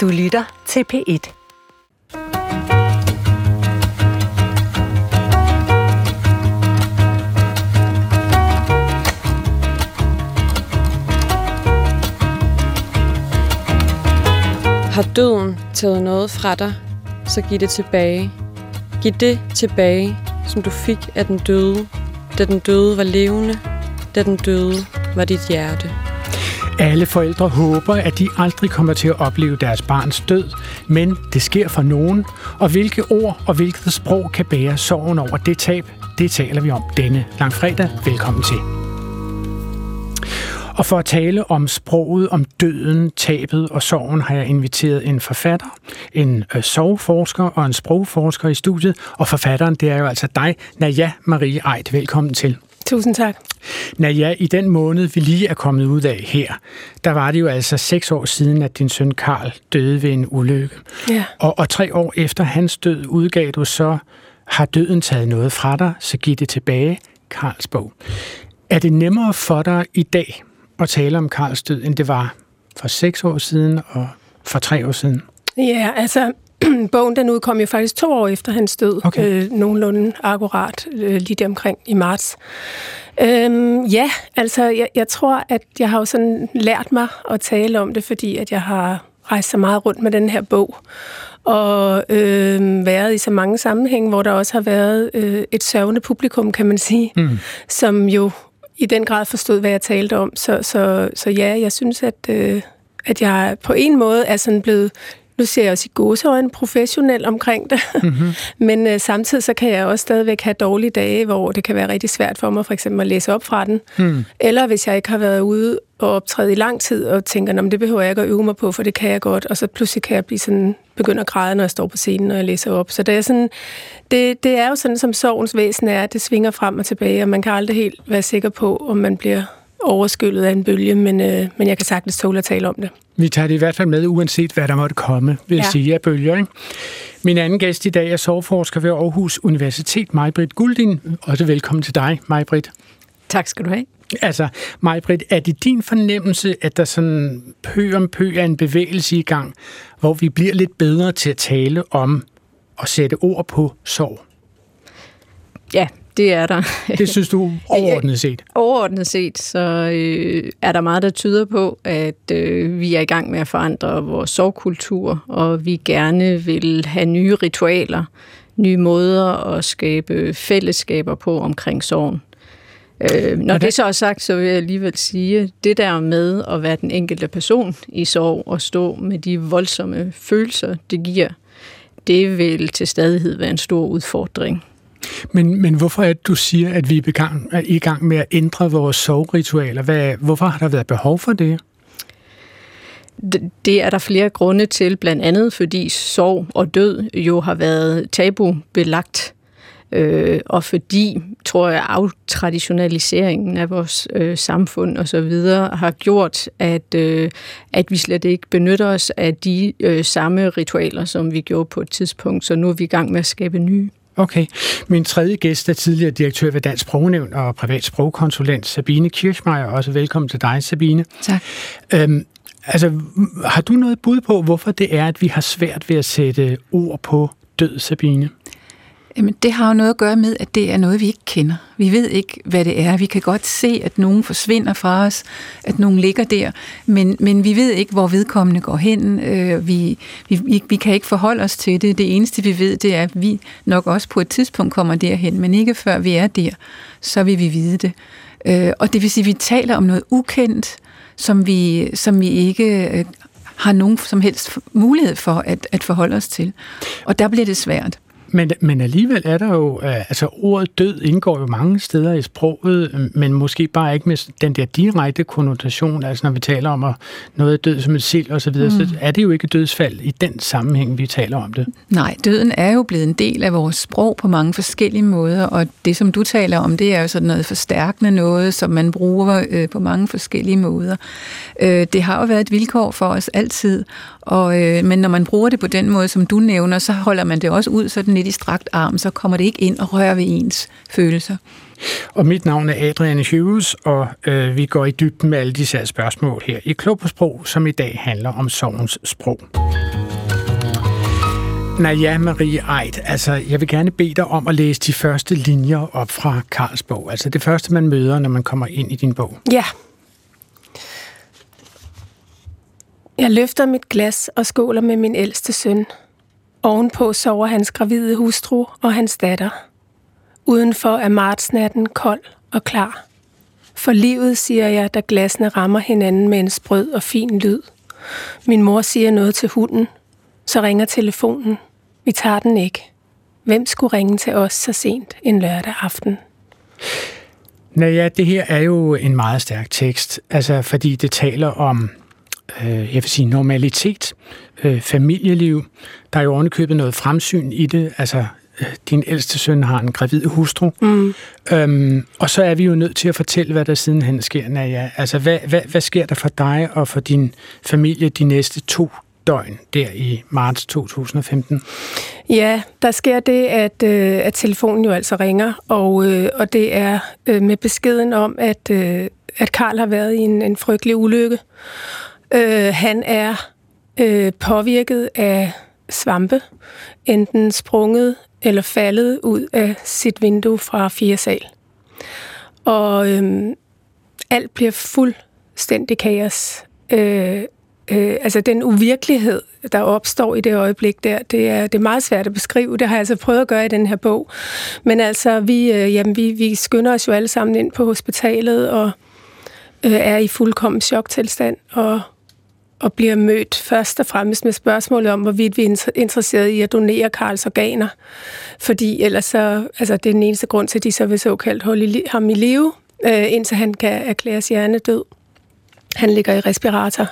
Du lytter til P1. Har døden taget noget fra dig, så giv det tilbage. Giv det tilbage, som du fik af den døde, da den døde var levende, da den døde var dit hjerte. Alle forældre håber, at de aldrig kommer til at opleve deres barns død, men det sker for nogen, og hvilke ord og hvilket sprog kan bære sorgen over det tab, det taler vi om denne langfredag. Velkommen til. Og for at tale om sproget, om døden, tabet og sorgen, har jeg inviteret en forfatter, en øh, sorgforsker og en sprogforsker i studiet. Og forfatteren, det er jo altså dig, Naja Marie Eid. Velkommen til. Tusind tak. Naja, i den måned, vi lige er kommet ud af her, der var det jo altså seks år siden, at din søn Karl døde ved en ulykke. Ja. Og, og tre år efter hans død udgav du så, har døden taget noget fra dig, så giv det tilbage, Karls bog. Er det nemmere for dig i dag at tale om Karls død, end det var for seks år siden og for tre år siden? Ja, altså bogen den udkom jo faktisk to år efter hans død, Okay. øh, nogenlunde akkurat, øh, lige der omkring i marts. Øhm, ja, altså jeg, jeg tror, at jeg har jo sådan lært mig at tale om det, fordi at jeg har rejst så meget rundt med den her bog, og øh, været i så mange sammenhænge, hvor der også har været øh, et sørgende publikum, kan man sige, mm. som jo i den grad forstod, hvad jeg talte om. Så, så, så ja, jeg synes, at, øh, at jeg på en måde er sådan blevet nu ser jeg også i gåseøjne professionel omkring det, mm-hmm. men øh, samtidig så kan jeg også stadigvæk have dårlige dage, hvor det kan være rigtig svært for mig for eksempel at læse op fra den. Mm. Eller hvis jeg ikke har været ude og optræde i lang tid og tænker, det behøver jeg ikke at øve mig på, for det kan jeg godt, og så pludselig kan jeg blive sådan, begynde at græde, når jeg står på scenen, når jeg læser op. Så det er, sådan, det, det er jo sådan, som sorgens væsen er, at det svinger frem og tilbage, og man kan aldrig helt være sikker på, om man bliver overskyllet af en bølge, men, øh, men jeg kan sagtens tåle at tale om det. Vi tager det i hvert fald med, uanset hvad der måtte komme, vil jeg Ja. sige, af bølger. Ikke? Min anden gæst i dag er soveforsker ved Aarhus Universitet, Majbrit Guldin. Også velkommen til dig, Majbrit. Tak skal du have. Altså, Majbrit, er det din fornemmelse, at der sådan pø om pø er en bevægelse i gang, hvor vi bliver lidt bedre til at tale om og sætte ord på sorg? Ja, det er der. Det synes du overordnet set? Overordnet set, så øh, er der meget, der tyder på, at øh, vi er i gang med at forandre vores sovkultur, og vi gerne vil have nye ritualer, nye måder at skabe fællesskaber på omkring sorgen. Øh, når det så er sagt, så vil jeg alligevel sige, det der med at være den enkelte person i sorg og stå med de voldsomme følelser, det giver, det vil til stadighed være en stor udfordring. Men, men hvorfor er det, du siger, at vi er, begang, er i gang med at ændre vores sovritualer? Hvad, hvorfor har der været behov for det? Det er der flere grunde til, blandt andet fordi sorg og død jo har været tabubelagt, øh, og fordi, tror jeg, aftraditionaliseringen af vores øh, samfund og så videre har gjort, at, øh, at vi slet ikke benytter os af de øh, samme ritualer, som vi gjorde på et tidspunkt, så nu er vi i gang med at skabe nye. Okay. Min tredje gæst er tidligere direktør ved Dansk Sprognævn og privat sprogkonsulent Sabine Kirchmeier. Også velkommen til dig, Sabine. Tak. Øhm, altså, har du noget bud på, hvorfor det er, at vi har svært ved at sætte ord på død, Sabine? Jamen, det har jo noget at gøre med, at det er noget, vi ikke kender. Vi ved ikke, hvad det er. Vi kan godt se, at nogen forsvinder fra os, at nogen ligger der, men, men vi ved ikke, hvor vedkommende går hen. Øh, vi, vi, vi kan ikke forholde os til det. Det eneste, vi ved, det er, at vi nok også på et tidspunkt kommer derhen, men ikke før vi er der, så vil vi vide det. Øh, og det vil sige, at vi taler om noget ukendt, som vi, som vi ikke øh, har nogen som helst mulighed for at, at forholde os til. Og der bliver det svært. Men, men alligevel er der jo, øh, altså ordet død indgår jo mange steder i sproget, men måske bare ikke med den der direkte konnotation, altså når vi taler om at noget er død som et sild og så videre, mm. så er det jo ikke dødsfald i den sammenhæng, vi taler om det. Nej, døden er jo blevet en del af vores sprog på mange forskellige måder, og det, som du taler om, det er jo sådan noget forstærkende noget, som man bruger øh, på mange forskellige måder. Øh, det har jo været et vilkår for os altid, og, øh, men når man bruger det på den måde, som du nævner, så holder man det også ud sådan lidt i strakt arm, så kommer det ikke ind og rører ved ens følelser. Og mit navn er Adrian Hughes, og øh, vi går i dybden med alle disse her spørgsmål her i Klog på Sprog, som i dag handler om sovens sprog. Naja, Marie Eid, altså jeg vil gerne bede dig om at læse de første linjer op fra Karls bog. Altså det første, man møder, når man kommer ind i din bog. Ja. Jeg løfter mit glas og skåler med min ældste søn. Ovenpå sover hans gravide hustru og hans datter. Udenfor er martsnatten kold og klar. For livet, siger jeg, da glasene rammer hinanden med en sprød og fin lyd. Min mor siger noget til hunden. Så ringer telefonen. Vi tager den ikke. Hvem skulle ringe til os så sent en lørdag aften? Naja, det her er jo en meget stærk tekst, altså fordi det taler om, jeg vil sige, normalitet, øh, familieliv. Der er jo ovenikøbet noget fremsyn i det, altså øh, din ældste søn har en gravid hustru. Mm. Øhm, og så er vi jo nødt til at fortælle, hvad der sidenhen sker. Naja, altså hvad, hvad, hvad sker der for dig og for din familie de næste to døgn der i marts 2015? Ja, der sker det, at, øh, at telefonen jo altså ringer, og, øh, og det er øh, med beskeden om, at, øh, at Karl har været i en, en frygtelig ulykke. Øh, han er øh, påvirket af svampe, enten sprunget eller faldet ud af sit vindue fra fire sal. Og øh, alt bliver fuldstændig kaos. Øh, øh, altså den uvirkelighed, der opstår i det øjeblik der, det er, det er meget svært at beskrive. Det har jeg altså prøvet at gøre i den her bog. Men altså, vi, øh, jamen, vi, vi skynder os jo alle sammen ind på hospitalet og øh, er i fuldkommen choktilstand og, og bliver mødt først og fremmest med spørgsmålet om, hvorvidt vi er interesseret i at donere Karls organer. Fordi ellers så, altså det er den eneste grund til, at de så vil såkaldt holde ham i live, øh, indtil han kan erklæres hjernedød. Han ligger i respirator.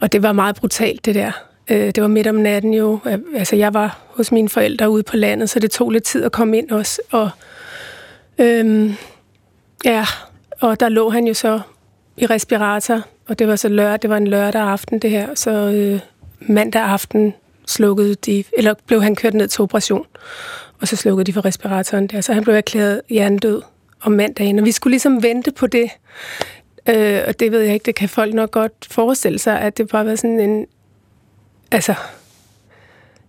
Og det var meget brutalt, det der. Øh, det var midt om natten jo. Altså, jeg var hos mine forældre ude på landet, så det tog lidt tid at komme ind også. Og, øhm, ja, og der lå han jo så i respirator, og det var så lørdag, det var en lørdag aften det her, så øh, mandag aften slukkede de, eller blev han kørt ned til operation, og så slukkede de for respiratoren der, så han blev erklæret hjernedød om mandagen, og vi skulle ligesom vente på det. Øh, og det ved jeg ikke, det kan folk nok godt forestille sig, at det bare var sådan en, altså,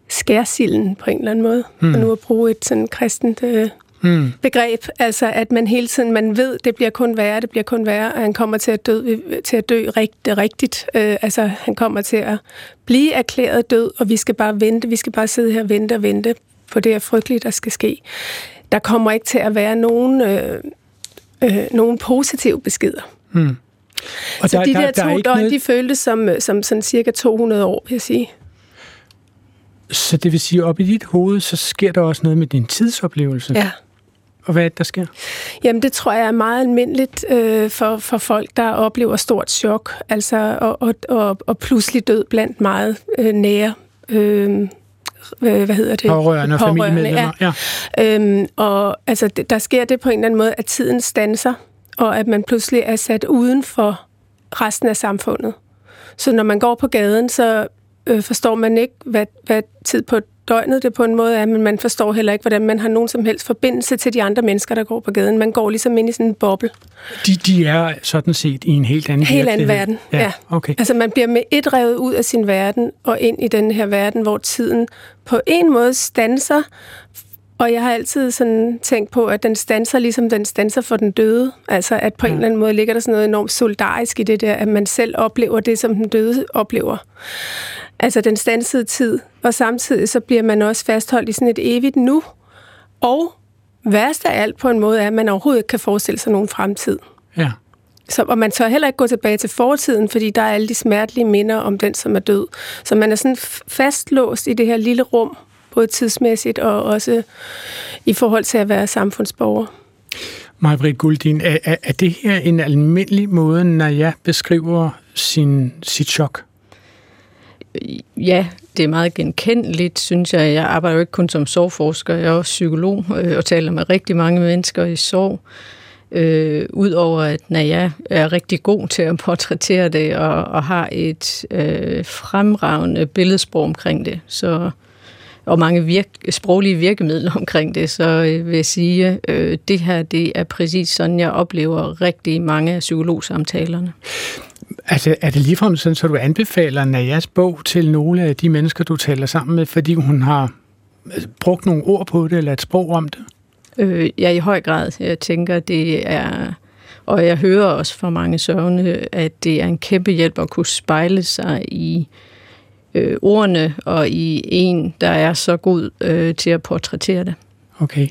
skærsilden på en eller anden måde. Mm. Og nu at bruge et sådan kristent øh, mm. begreb, altså at man hele tiden, man ved, det bliver kun værre, det bliver kun værre, og han kommer til at dø, til at dø rigt, rigtigt. Øh, altså han kommer til at blive erklæret død, og vi skal bare vente, vi skal bare sidde her og vente og vente på det her frygtelige, der skal ske. Der kommer ikke til at være nogen, øh, øh, nogen positive beskeder. Hmm. Og så der, de der, der, to der døgn, noget... de føltes som, som sådan cirka 200 år, vil jeg sige. Så det vil sige, op i dit hoved, så sker der også noget med din tidsoplevelse? Ja. Og hvad er det, der sker? Jamen, det tror jeg er meget almindeligt øh, for, for folk, der oplever stort chok, altså, og, og, og, og pludselig død blandt meget øh, nære øh, hvad hedder det? Pårørende og familiemedlemmer. Ja. ja. Øhm, og altså, der sker det på en eller anden måde, at tiden stanser og at man pludselig er sat uden for resten af samfundet. Så når man går på gaden, så øh, forstår man ikke, hvad, hvad tid på døgnet det på en måde er, men man forstår heller ikke, hvordan man har nogen som helst forbindelse til de andre mennesker, der går på gaden. Man går ligesom ind i sådan en boble. De, de er sådan set i en helt anden Helt anden verden, ja. ja. Okay. Altså man bliver med et revet ud af sin verden og ind i den her verden, hvor tiden på en måde stanser, og jeg har altid sådan tænkt på, at den stanser ligesom den stanser for den døde. Altså at på en eller anden måde ligger der sådan noget enormt solidarisk i det der, at man selv oplever det, som den døde oplever. Altså den stansede tid. Og samtidig så bliver man også fastholdt i sådan et evigt nu. Og værst af alt på en måde er, at man overhovedet ikke kan forestille sig nogen fremtid. Ja. Så, og man tør heller ikke gå tilbage til fortiden, fordi der er alle de smertelige minder om den, som er død. Så man er sådan fastlåst i det her lille rum, både tidsmæssigt og også i forhold til at være samfundsborger. Majbrit Guldin, er, er, er det her en almindelig måde, når jeg beskriver sin, sit chok? Ja, det er meget genkendeligt, synes jeg. Jeg arbejder jo ikke kun som sorgforsker, jeg er også psykolog øh, og taler med rigtig mange mennesker i sorg. Øh, Udover at Naja er rigtig god til at portrættere det og, og har et øh, fremragende billedsprog omkring det, så og mange virk, sproglige virkemidler omkring det, så øh, vil jeg sige, øh, det her det er præcis sådan, jeg oplever rigtig mange af psykologsamtalerne. Altså, er det ligefrem sådan, så du anbefaler Najas bog til nogle af de mennesker, du taler sammen med, fordi hun har øh, brugt nogle ord på det, eller et sprog om det? Øh, ja, i høj grad. Jeg tænker, det er... Og jeg hører også fra mange sørgende, at det er en kæmpe hjælp at kunne spejle sig i øh, ordene og i en, der er så god øh, til at portrættere det. Okay.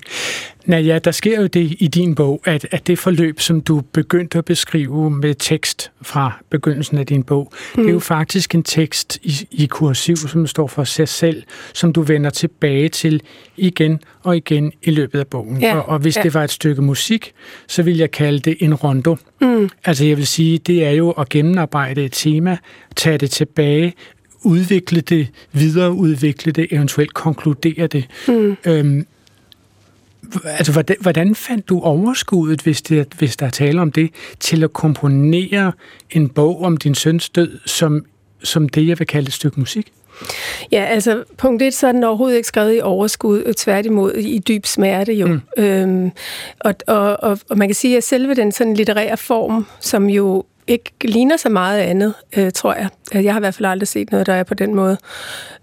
Naja, der sker jo det i din bog, at, at det forløb, som du begyndte at beskrive med tekst fra begyndelsen af din bog, mm. det er jo faktisk en tekst i, i kursiv, som står for sig selv, som du vender tilbage til igen og igen i løbet af bogen. Ja. Og, og hvis ja. det var et stykke musik, så vil jeg kalde det en rondo. Mm. Altså jeg vil sige, det er jo at gennemarbejde et tema, tage det tilbage, udvikle det, videreudvikle det, eventuelt konkludere det. Mm. Øhm, altså, hvordan, hvordan fandt du overskuddet, hvis, det, hvis der er tale om det, til at komponere en bog om din søns død, som, som det, jeg vil kalde et stykke musik? Ja, altså punkt et, så er den overhovedet ikke skrevet i overskud, øh, tværtimod i dyb smerte jo. Mm. Øhm, og, og, og, og man kan sige, at selve den sådan litterære form, som jo ikke ligner så meget andet, øh, tror jeg. Jeg har i hvert fald aldrig set noget, der er på den måde.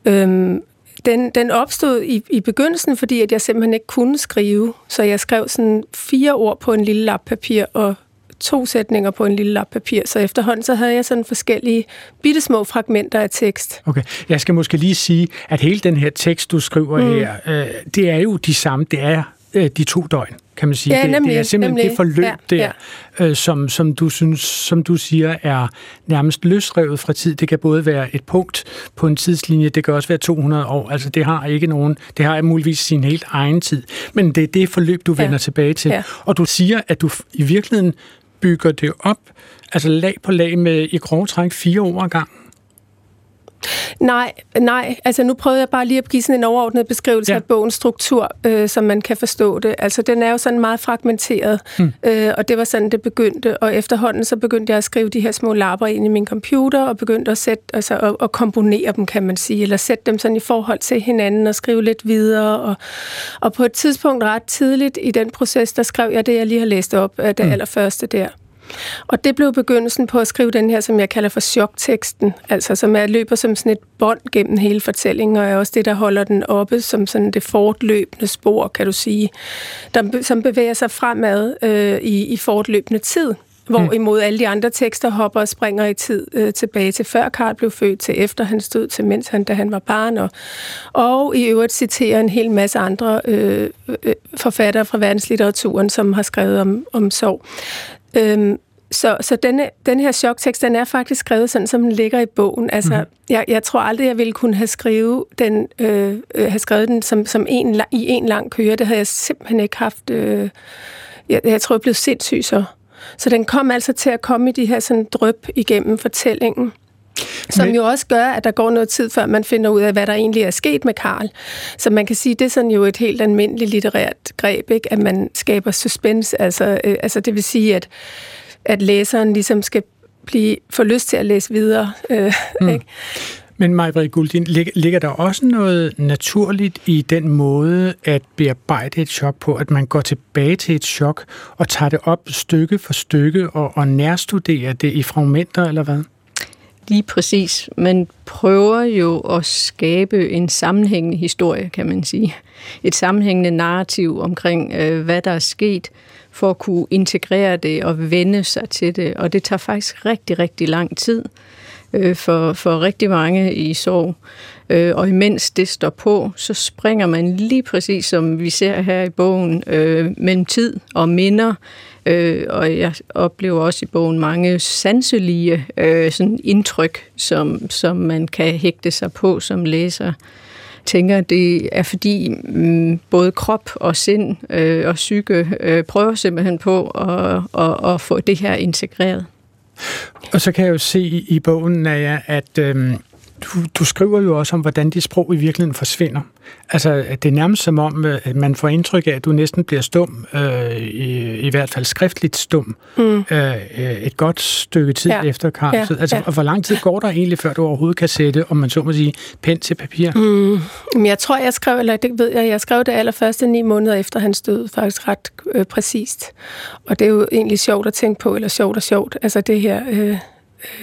Øhm, den, den opstod i, i begyndelsen, fordi at jeg simpelthen ikke kunne skrive. Så jeg skrev sådan fire ord på en lille lap papir og to sætninger på en lille lap papir. Så efterhånden så havde jeg sådan forskellige bittesmå fragmenter af tekst. Okay, jeg skal måske lige sige, at hele den her tekst, du skriver mm. her, øh, det er jo de samme, det er øh, de to døgn kan man sige. Ja, nemlig, det, er simpelthen nemlig. det forløb ja, der, ja. Øh, som, som, du synes, som du siger er nærmest løsrevet fra tid. Det kan både være et punkt på en tidslinje, det kan også være 200 år. Altså det har ikke nogen, det har muligvis sin helt egen tid. Men det er det forløb, du vender ja. tilbage til. Ja. Og du siger, at du i virkeligheden bygger det op, altså lag på lag med i grove træk fire år ad gang. Nej, nej. Altså nu prøvede jeg bare lige at give sådan en overordnet beskrivelse ja. af bogens struktur, øh, som man kan forstå det. Altså den er jo sådan meget fragmenteret, hmm. øh, og det var sådan, det begyndte. Og efterhånden så begyndte jeg at skrive de her små lapper ind i min computer, og begyndte at, sætte, altså, at, at komponere dem, kan man sige, eller sætte dem sådan i forhold til hinanden og skrive lidt videre. Og, og på et tidspunkt ret tidligt i den proces, der skrev jeg det, jeg lige har læst op af det hmm. allerførste der. Og det blev begyndelsen på at skrive den her, som jeg kalder for chokteksten, altså som er løber som sådan et bånd gennem hele fortællingen, og er også det, der holder den oppe som sådan det fortløbende spor, kan du sige, der, som bevæger sig fremad øh, i, i fortløbende tid. Hvorimod alle de andre tekster hopper og springer i tid øh, tilbage til før Karl blev født, til efter han stod, til mens han, da han var barn. Og, og i øvrigt citerer en hel masse andre øh, øh, forfattere fra verdenslitteraturen, som har skrevet om, om sorg. Øhm, så så denne, den her choktekst, den er faktisk skrevet sådan, som den ligger i bogen. Altså, mm. jeg, jeg tror aldrig, jeg ville kunne have, skrive den, øh, øh, have skrevet den som, som en, i en lang køre. Det havde jeg simpelthen ikke haft... Øh, jeg, jeg tror, jeg blev sindssyg så. Så den kom altså til at komme i de her sådan drøb igennem fortællingen. Som Men... jo også gør, at der går noget tid, før man finder ud af, hvad der egentlig er sket med Karl. Så man kan sige, det er sådan jo et helt almindeligt litterært greb, ikke? at man skaber suspense. Altså, øh, altså det vil sige, at, at læseren ligesom skal blive, få lyst til at læse videre. Øh, mm. ikke? Men Majbrit Guldin, ligger der også noget naturligt i den måde at bearbejde et chok på, at man går tilbage til et chok og tager det op stykke for stykke og, og nærstuderer det i fragmenter, eller hvad? Lige præcis. Man prøver jo at skabe en sammenhængende historie, kan man sige. Et sammenhængende narrativ omkring, øh, hvad der er sket, for at kunne integrere det og vende sig til det. Og det tager faktisk rigtig, rigtig lang tid øh, for, for rigtig mange i sorg. Øh, og imens det står på, så springer man lige præcis, som vi ser her i bogen, øh, mellem tid og minder, Øh, og jeg oplever også i bogen mange sanselige øh, sådan indtryk, som, som man kan hægte sig på som læser tænker, det er fordi mm, både krop og sind øh, og psyke øh, prøver simpelthen på at, at, at få det her integreret. Og så kan jeg jo se i, i bogen, Naja, at øh, du, du skriver jo også om, hvordan de sprog i virkeligheden forsvinder. Altså, det er nærmest som om, øh, at man får indtryk af, at du næsten bliver stum, øh, i, i hvert fald skriftligt stum, mm. øh, et godt stykke tid ja. efter Karl. Ja. Altså, ja. hvor lang tid går der egentlig, før du overhovedet kan sætte, om man så må sige, pen til papir? Mm. Men jeg tror, jeg skrev, eller det ved jeg, jeg skrev det allerførste ni måneder efter hans død, faktisk ret øh, præcist. Og det er jo egentlig sjovt at tænke på, eller sjovt og sjovt. Altså det her... Øh,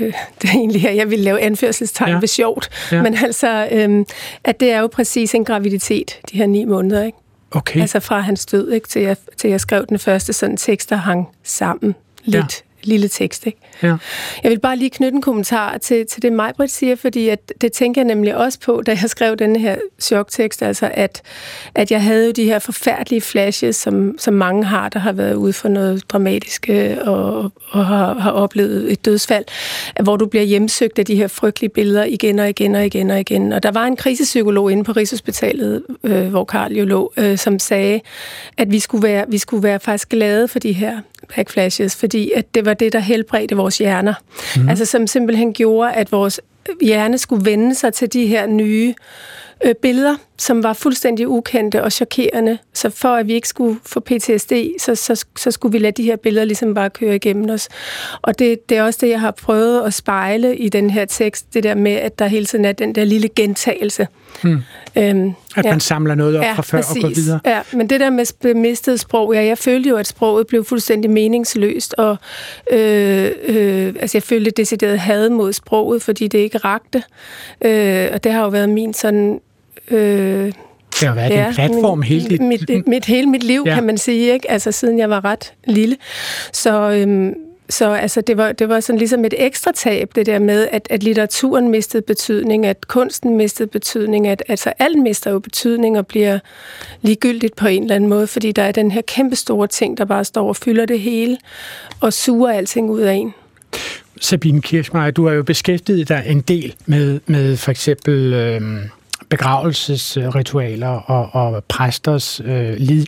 øh, det er egentlig her, jeg vil lave anførselstegn ja. ved sjovt, ja. men altså, øh, at det er jo præcis en graviditet, de her ni måneder, ikke? Okay. Altså fra hans død, ikke, til, jeg, til jeg skrev den første sådan tekst, der hang sammen lidt lille tekst. Ikke? Ja. Jeg vil bare lige knytte en kommentar til, til det, Majbrit siger, fordi at, det tænker jeg nemlig også på, da jeg skrev den her choktekst, altså at, at jeg havde jo de her forfærdelige flashes, som, som mange har, der har været ude for noget dramatisk og, og har, har oplevet et dødsfald, hvor du bliver hjemsøgt af de her frygtelige billeder igen og igen og igen og igen. Og der var en krisepsykolog inde på Rigshospitalet, øh, hvor Karl jo lå, øh, som sagde, at vi skulle, være, vi skulle være faktisk glade for de her backflashes, fordi at det var det, der helbredte vores hjerner. Mm. Altså som simpelthen gjorde, at vores hjerne skulle vende sig til de her nye øh, billeder, som var fuldstændig ukendte og chokerende. Så for at vi ikke skulle få PTSD, så, så, så skulle vi lade de her billeder ligesom bare køre igennem os. Og det, det er også det, jeg har prøvet at spejle i den her tekst, det der med, at der hele tiden er den der lille gentagelse. Hmm. Øhm, at ja. man samler noget op ja, fra før præcis. og går videre. Ja, men det der med mistet sprog, ja, jeg følte jo, at sproget blev fuldstændig meningsløst, og øh, øh, altså jeg følte decideret had mod sproget, fordi det ikke rakte. Øh, og det har jo været min sådan Øh, det har været ja, en platform min, hele dit... Mit, mit, hele mit liv, ja. kan man sige, ikke? Altså siden jeg var ret lille. Så, øhm, så altså, det, var, det var sådan ligesom et ekstra tab, det der med, at, at litteraturen mistede betydning, at kunsten mistede betydning, at altså, alt mister jo betydning og bliver ligegyldigt på en eller anden måde, fordi der er den her kæmpe store ting, der bare står og fylder det hele og suger alting ud af en. Sabine Kirchmeier, du har jo beskæftiget dig en del med, med for eksempel... Øh begravelsesritualer og, og præsters øh, lige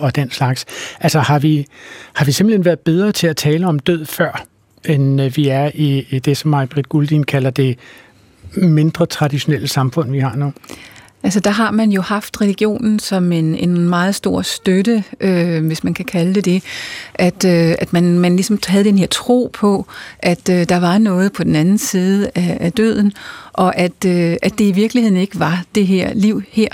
og den slags. Altså har vi, har vi simpelthen været bedre til at tale om død før, end øh, vi er i, i det, som Maj-Brit Guldin kalder det mindre traditionelle samfund, vi har nu? Altså der har man jo haft religionen som en, en meget stor støtte, øh, hvis man kan kalde det det, at, øh, at man, man ligesom havde den her tro på, at øh, der var noget på den anden side af, af døden, og at, øh, at det i virkeligheden ikke var det her liv her,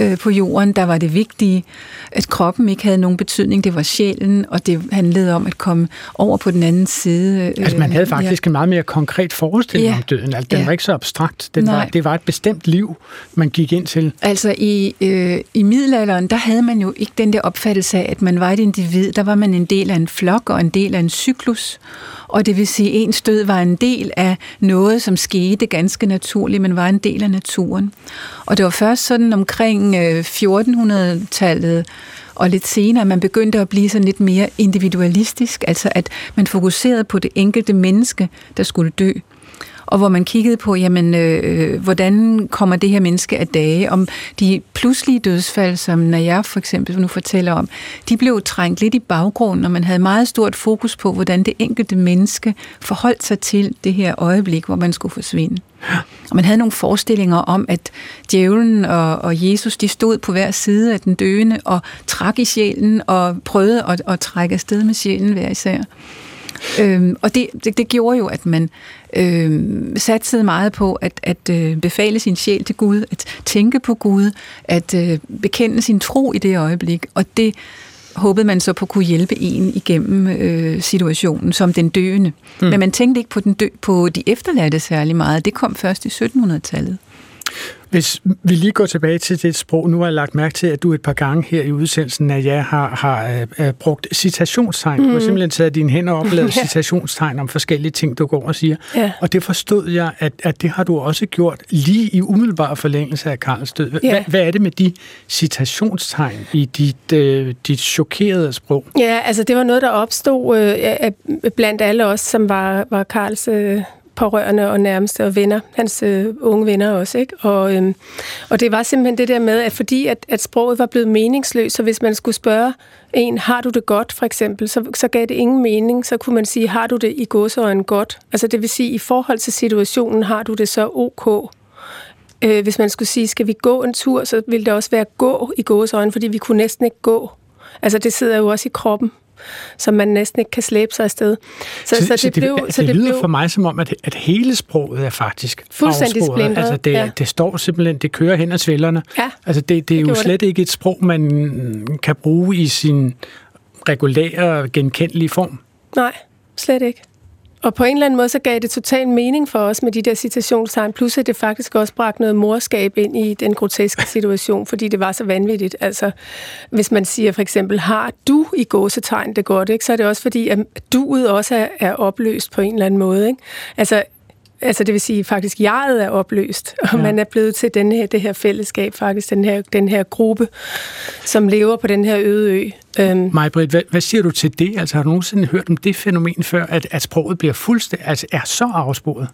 øh, på jorden, der var det vigtige, at kroppen ikke havde nogen betydning, det var sjælen, og det handlede om at komme over på den anden side. Øh, altså man havde faktisk ja. en meget mere konkret forestilling ja. om døden, altså den ja. var ikke så abstrakt, den var, det var et bestemt liv, man gik ind til. Altså i, øh, i middelalderen, der havde man jo ikke den der opfattelse af, at man var et individ, der var man en del af en flok og en del af en cyklus, og det vil sige, at ens død var en del af noget, som skete ganske naturligt, men var en del af naturen. Og det var først sådan omkring øh, 1400-tallet, og lidt senere, man begyndte at blive sådan lidt mere individualistisk, altså at man fokuserede på det enkelte menneske, der skulle dø og hvor man kiggede på, jamen, øh, hvordan kommer det her menneske af dage, om de pludselige dødsfald, som når jeg for eksempel nu fortæller om, de blev trængt lidt i baggrunden, og man havde meget stort fokus på, hvordan det enkelte menneske forholdt sig til det her øjeblik, hvor man skulle forsvinde. Og man havde nogle forestillinger om, at djævlen og, og Jesus, de stod på hver side af den døende og trak i sjælen og prøvede at, at trække afsted med sjælen hver især. Øhm, og det, det, det gjorde jo, at man øhm, satsede meget på at, at øh, befale sin sjæl til Gud, at tænke på Gud, at øh, bekende sin tro i det øjeblik. Og det håbede man så på at kunne hjælpe en igennem øh, situationen som den døende. Mm. Men man tænkte ikke på, den dø, på de efterladte særlig meget. Det kom først i 1700-tallet. Hvis vi lige går tilbage til det sprog, nu har jeg lagt mærke til, at du et par gange her i udsendelsen at jeg har, har uh, brugt citationstegn. Mm. Du har mm. simpelthen taget dine hænder og lavet ja. citationstegn om forskellige ting, du går og siger. Ja. Og det forstod jeg, at, at det har du også gjort lige i umiddelbar forlængelse af Karls død. Ja. Hvad, hvad er det med de citationstegn i dit, uh, dit chokerede sprog? Ja, altså det var noget, der opstod uh, blandt alle os, som var, var Karls... Uh pårørende og nærmeste og venner, hans øh, unge venner også. Ikke? Og, øhm, og det var simpelthen det der med, at fordi at, at sproget var blevet meningsløst, så hvis man skulle spørge en, har du det godt for eksempel, så, så gav det ingen mening. Så kunne man sige, har du det i gåseøjne godt? Altså det vil sige, i forhold til situationen, har du det så ok? Øh, hvis man skulle sige, skal vi gå en tur, så ville det også være gå i gåseøjne, fordi vi kunne næsten ikke gå. Altså det sidder jo også i kroppen som man næsten ikke kan slæbe sig afsted. Så, så, så, det, det, blev, det, så det, det lyder blev, for mig som om, at, at hele sproget er faktisk fuldstændig splindret. Altså det, ja. det står simpelthen, det kører hen ad svillerne. Ja, altså det, det er det jo slet det. ikke et sprog, man kan bruge i sin regulære, genkendelige form. Nej, slet ikke. Og på en eller anden måde, så gav det total mening for os med de der citationstegn, plus at det faktisk også bragte noget morskab ind i den groteske situation, fordi det var så vanvittigt. Altså, hvis man siger for eksempel, har du i gåsetegn det godt, ikke? så er det også fordi, at duet også er, er opløst på en eller anden måde. Ikke? Altså, altså det vil sige faktisk, jeget er opløst, og ja. man er blevet til den her, det her fællesskab, faktisk den her, den her gruppe, som lever på den her øde ø. Øhm. Majbrit, hvad, hvad siger du til det? Altså har du nogensinde hørt om det fænomen før, at, at sproget bliver fuldstændig, altså er så afsporet?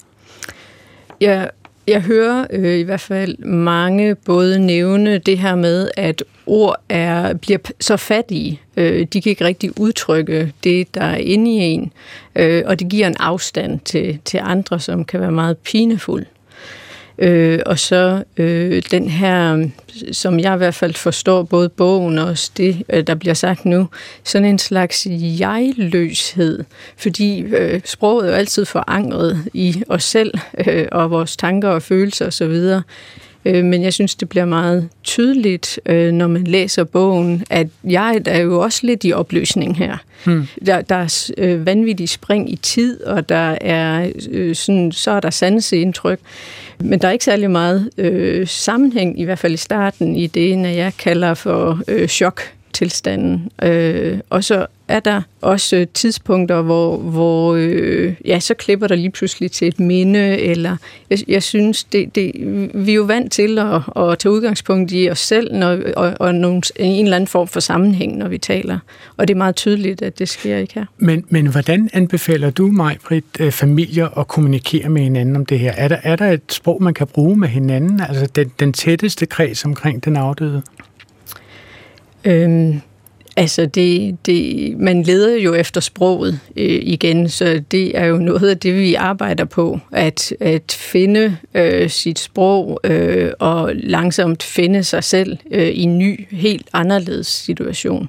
Ja, jeg hører øh, i hvert fald mange både nævne det her med, at ord er, bliver så fattige. Øh, de kan ikke rigtig udtrykke det, der er inde i en, øh, og det giver en afstand til, til andre, som kan være meget pinefuld. Øh, og så øh, den her, som jeg i hvert fald forstår, både bogen og også det, øh, der bliver sagt nu, sådan en slags jegløshed, fordi øh, sproget er jo altid forankret i os selv øh, og vores tanker og følelser osv., Øh, men jeg synes, det bliver meget tydeligt, øh, når man læser bogen, at jeg er jo også lidt i opløsning her. Hmm. Der, der er øh, vanvittig spring i tid, og der er sådan, så er der sanseindtryk. Men der er ikke særlig meget øh, sammenhæng, i hvert fald i starten, i det, når jeg kalder for øh, chok tilstanden. Øh, og så er der også tidspunkter, hvor, hvor øh, ja, så klipper der lige pludselig til et minde, eller jeg, jeg synes, det, det, vi er jo vant til at, at tage udgangspunkt i os selv, når, og, og nogle, en eller anden form for sammenhæng, når vi taler. Og det er meget tydeligt, at det sker ikke her. Men, men hvordan anbefaler du mig, Britt, øh, familier at kommunikere med hinanden om det her? Er der, er der et sprog, man kan bruge med hinanden? Altså den, den tætteste kreds omkring den afdøde? Øhm, altså, det, det, man leder jo efter sproget øh, igen, så det er jo noget af det, vi arbejder på, at, at finde øh, sit sprog øh, og langsomt finde sig selv øh, i en ny, helt anderledes situation.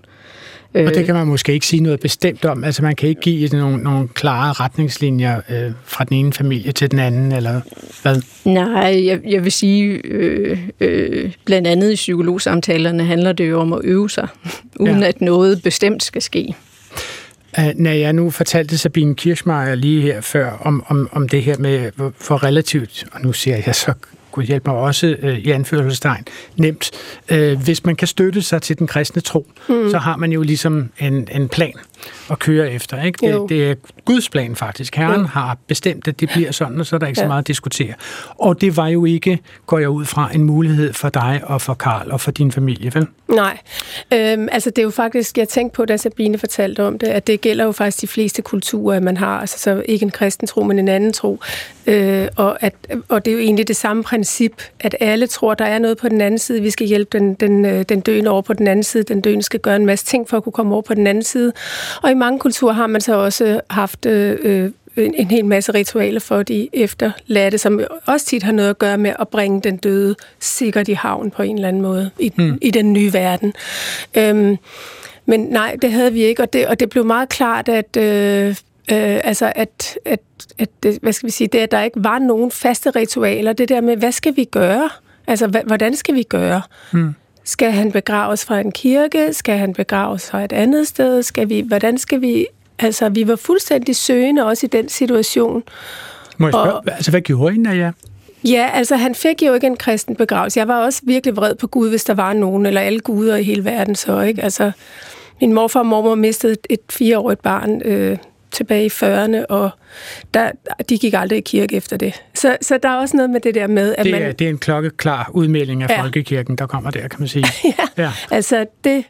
Og det kan man måske ikke sige noget bestemt om. Altså man kan ikke give nogle, nogle klare retningslinjer øh, fra den ene familie til den anden, eller hvad? Nej, jeg, jeg vil sige, øh, øh, blandt andet i psykologsamtalerne handler det jo om at øve sig, uden ja. at noget bestemt skal ske. Uh, når jeg nu fortalte Sabine Kirschmeier lige her før om, om, om det her med, hvor, hvor relativt, og nu siger jeg så Gud hjælpe mig også øh, i anførselstegn, nemt. Øh, hvis man kan støtte sig til den kristne tro, mm. så har man jo ligesom en, en plan at køre efter. Ikke? Det, det er Guds plan faktisk. Herren jo. har bestemt, at det bliver sådan, og så er der ikke ja. så meget at diskutere. Og det var jo ikke, går jeg ud fra, en mulighed for dig og for Karl og for din familie, vel? Nej. Øhm, altså det er jo faktisk, jeg tænkte på, da Sabine fortalte om det, at det gælder jo faktisk de fleste kulturer, man har. Altså så ikke en kristen tro, men en anden tro. Øh, og, at, og det er jo egentlig det samme princip, at alle tror, der er noget på den anden side. Vi skal hjælpe den, den, øh, den døende over på den anden side. Den døende skal gøre en masse ting for at kunne komme over på den anden side. Og i mange kulturer har man så også haft øh, øh en, en hel masse ritualer for de efterladte, som også tit har noget at gøre med at bringe den døde sikkert i havn på en eller anden måde i, mm. i den nye verden. Øhm, men nej, det havde vi ikke, og det, og det blev meget klart, at øh, Øh, altså at, at, at det, hvad skal vi sige, det at der ikke var nogen faste ritualer, det der med, hvad skal vi gøre? Altså, hvordan skal vi gøre? Hmm. Skal han begraves fra en kirke? Skal han begraves fra et andet sted? Skal vi, hvordan skal vi... Altså, vi var fuldstændig søgende også i den situation. Må jeg spørge, og, altså, hvad gjorde I, ja? Ja, altså han fik jo ikke en kristen begravelse. Jeg var også virkelig vred på Gud, hvis der var nogen, eller alle guder i hele verden så, ikke? Altså, min morfar og mormor mistede et, et fireårigt barn øh, tilbage i 40'erne, og der, de gik aldrig i kirke efter det. Så, så der er også noget med det der med, at det er, man... Det er en klokkeklar udmelding af ja. folkekirken, der kommer der, kan man sige. ja, ja, altså det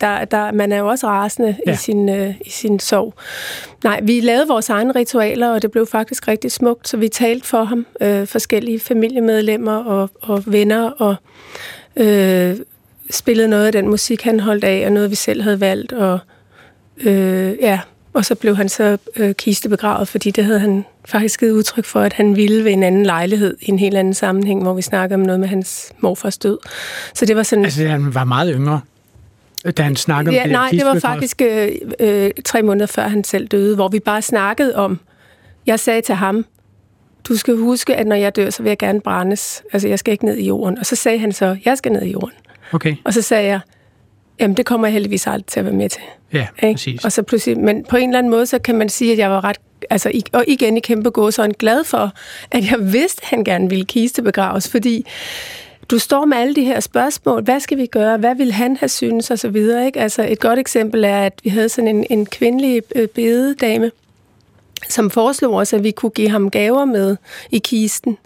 der, der, man er jo også rasende ja. i, sin, øh, i sin sorg. Nej, vi lavede vores egne ritualer, og det blev faktisk rigtig smukt, så vi talte for ham, øh, forskellige familiemedlemmer og, og venner, og øh, spillede noget af den musik, han holdt af, og noget, vi selv havde valgt, og øh, ja, og så blev han så øh, kistebegravet, fordi det havde han faktisk givet udtryk for, at han ville ved en anden lejlighed i en helt anden sammenhæng, hvor vi snakker om noget med hans morfars død. Så det var sådan... Altså, han var meget yngre, da han snakkede ja, om det Nej, det var faktisk øh, øh, tre måneder før han selv døde, hvor vi bare snakkede om... Jeg sagde til ham, du skal huske, at når jeg dør, så vil jeg gerne brændes. Altså, jeg skal ikke ned i jorden. Og så sagde han så, jeg skal ned i jorden. Okay. Og så sagde jeg, jamen det kommer jeg heldigvis aldrig til at være med til. Ja, ikke? præcis. Og så pludselig, men på en eller anden måde, så kan man sige, at jeg var ret, altså, og igen i kæmpe gåsøjne glad for, at jeg vidste, at han gerne ville kiste begraves, fordi du står med alle de her spørgsmål. Hvad skal vi gøre? Hvad vil han have synes? Og så videre. Ikke? Altså, et godt eksempel er, at vi havde sådan en, en kvindelig øh, bededame, som foreslog os, at vi kunne give ham gaver med i kisten.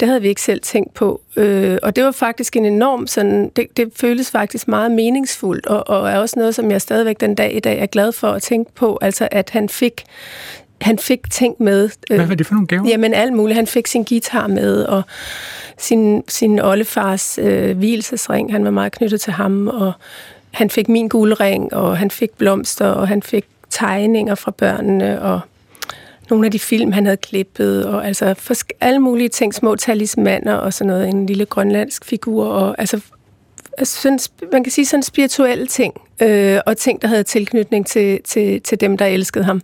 Det havde vi ikke selv tænkt på. Øh, og det var faktisk en enorm sådan, det, det føles faktisk meget meningsfuldt, og, og er også noget, som jeg stadigvæk den dag i dag er glad for at tænke på, altså at han fik han fik ting med. Øh, Hvad var det for nogle gaver? Jamen alt muligt. Han fik sin guitar med, og sin, sin oldefars øh, hvilesesring, han var meget knyttet til ham, og han fik min guldring, og han fik blomster, og han fik tegninger fra børnene, og nogle af de film, han havde klippet, og altså for alle mulige ting, små talismaner og sådan noget, en lille grønlandsk figur, og altså, altså sådan, man kan sige sådan spirituelle ting, øh, og ting, der havde tilknytning til, til, til dem, der elskede ham.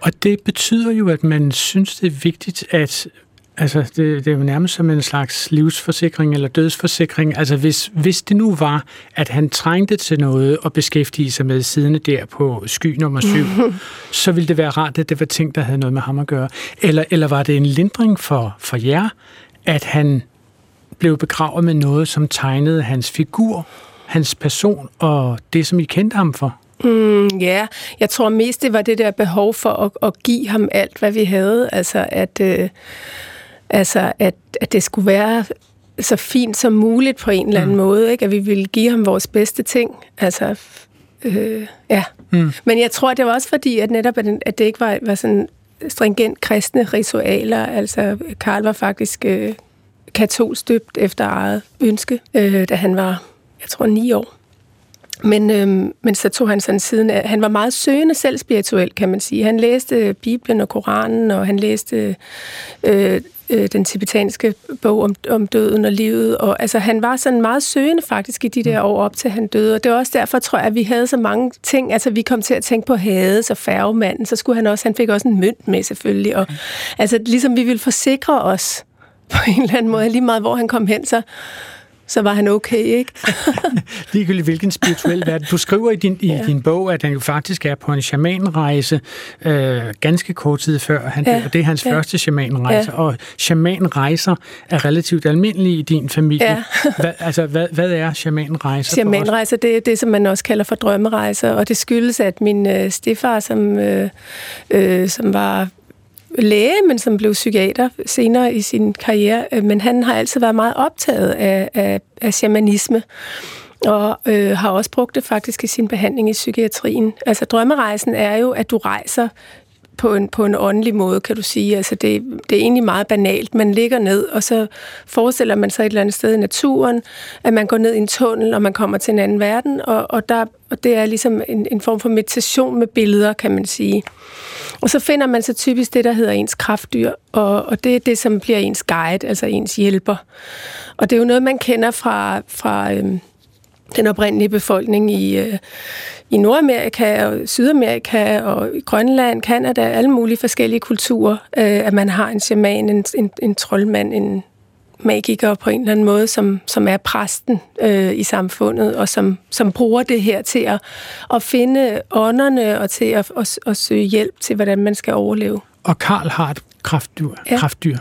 Og det betyder jo, at man synes, det er vigtigt, at Altså, det, det er jo nærmest som en slags livsforsikring eller dødsforsikring. Altså, hvis, hvis det nu var, at han trængte til noget at beskæftige sig med siden der på sky nummer syv, så ville det være rart, at det var ting, der havde noget med ham at gøre. Eller, eller var det en lindring for, for jer, at han blev begravet med noget, som tegnede hans figur, hans person og det, som I kendte ham for? Mm, ja, yeah. jeg tror mest, det var det der behov for at, at give ham alt, hvad vi havde. Altså, at... Øh Altså, at, at det skulle være så fint som muligt på en eller anden mm. måde, ikke? at vi ville give ham vores bedste ting. Altså, øh, ja. Mm. Men jeg tror, det var også fordi, at netop at, at det ikke var, var sådan stringent kristne ritualer. Altså, Karl var faktisk øh, katolsk døbt efter eget ønske, øh, da han var, jeg tror, ni år. Men, øhm, men så tog han sådan siden af, han var meget søgende selv spirituelt, kan man sige. Han læste Bibelen og Koranen, og han læste øh, øh, den tibetanske bog om, om døden og livet. Og, altså, han var sådan meget søgende faktisk i de der år op til han døde. Og det var også derfor, tror jeg, at vi havde så mange ting. Altså, vi kom til at tænke på Hades og færgemanden. Så skulle han også, han fik også en mønt med selvfølgelig. Og, altså, ligesom vi ville forsikre os på en eller anden måde, lige meget hvor han kom hen, så så var han okay, ikke? Ligegyldigt hvilken spirituel verden. Du skriver i din, i ja. din bog, at han jo faktisk er på en shamanrejse øh, ganske kort tid før han ja. og det er hans ja. første shamanrejse. Ja. Og shamanrejser er relativt almindelige i din familie. Ja. hvad, altså, hvad, hvad er shamanrejser? Shamanrejser, det er det, som man også kalder for drømmerejser, og det skyldes, at min øh, stefar, som, øh, øh, som var læge, men som blev psykiater senere i sin karriere. Øh, men han har altid været meget optaget af, af, af shamanisme og øh, har også brugt det faktisk i sin behandling i psykiatrien. Altså drømmerejsen er jo, at du rejser på en, på en åndelig måde, kan du sige. Altså det, det er egentlig meget banalt. Man ligger ned, og så forestiller man sig et eller andet sted i naturen, at man går ned i en tunnel, og man kommer til en anden verden, og, og, der, og det er ligesom en, en form for meditation med billeder, kan man sige. Og så finder man så typisk det, der hedder ens kraftdyr, og, og det er det, som bliver ens guide, altså ens hjælper. Og det er jo noget, man kender fra, fra øhm, den oprindelige befolkning i, øh, i Nordamerika og Sydamerika og i Grønland, Kanada, alle mulige forskellige kulturer, øh, at man har en shaman, en, en, en troldmand, en magiker på en eller anden måde, som, som er præsten øh, i samfundet, og som, som bruger det her til at, at finde ånderne og til at, at, at søge hjælp til, hvordan man skal overleve. Og Karl har et kraftdyr. Ja. kraftdyr.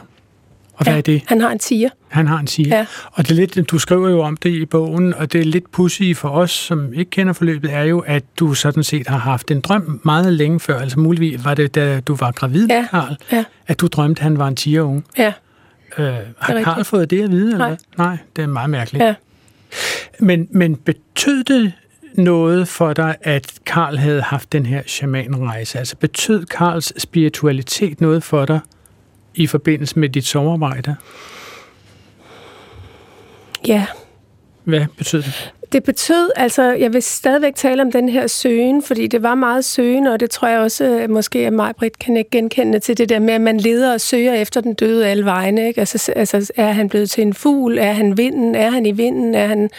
Og hvad ja, er det? Han har en tiger. Han har en tiger. Ja. Og det er lidt, du skriver jo om det i bogen, og det er lidt pussy for os, som ikke kender forløbet, er jo, at du sådan set har haft en drøm meget længe før. Altså muligvis var det, da du var gravid, ja. Karl, ja. at du drømte, at han var en tigerunge. Ja. Øh, har Karl fået det at vide? Eller Nej. Nej, det er meget mærkeligt. Ja. Men, men betød det noget for dig, at Karl havde haft den her shamanrejse? Altså betød Karls spiritualitet noget for dig i forbindelse med dit sommerarbejde? Ja. Hvad betød det? Det betød, altså, jeg vil stadigvæk tale om den her søgen, fordi det var meget søgen, og det tror jeg også, øh, måske at mig, Britt, kan ikke genkende til det der med, at man leder og søger efter den døde alle vegne. Ikke? Altså, altså, er han blevet til en fugl? Er han vinden? Er han i vinden? Er han,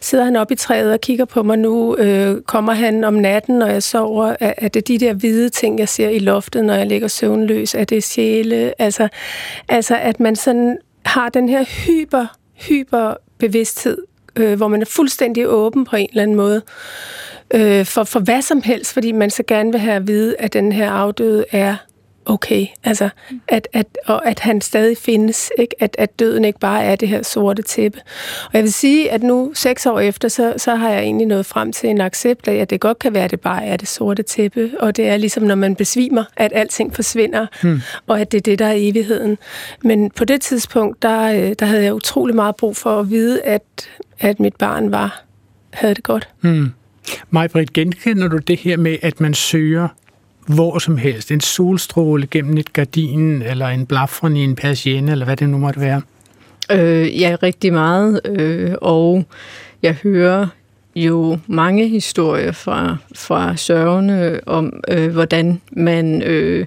sidder han op i træet og kigger på mig nu? Øh, kommer han om natten, når jeg sover? Er, er det de der hvide ting, jeg ser i loftet, når jeg ligger søvnløs? Er det sjæle? Altså, altså at man sådan har den her hyper, hyper bevidsthed øh, hvor man er fuldstændig åben på en eller anden måde øh, for, for hvad som helst, fordi man så gerne vil have at vide, at den her afdøde er okay. Altså, at, at, og at han stadig findes. Ikke? At, at døden ikke bare er det her sorte tæppe. Og jeg vil sige, at nu, seks år efter, så, så har jeg egentlig nået frem til en accept af, at det godt kan være, at det bare er det sorte tæppe. Og det er ligesom, når man besvimer, at alting forsvinder, hmm. og at det er det, der er evigheden. Men på det tidspunkt, der, øh, der havde jeg utrolig meget brug for at vide, at, at mit barn var havde det godt. Hmm. Majbrit, genkender du det her med, at man søger hvor som helst. En solstråle gennem et gardin, eller en blafron i en persienne, eller hvad det nu måtte være. Øh, ja, rigtig meget. Øh, og jeg hører jo mange historier fra, fra sørgende om, øh, hvordan man øh,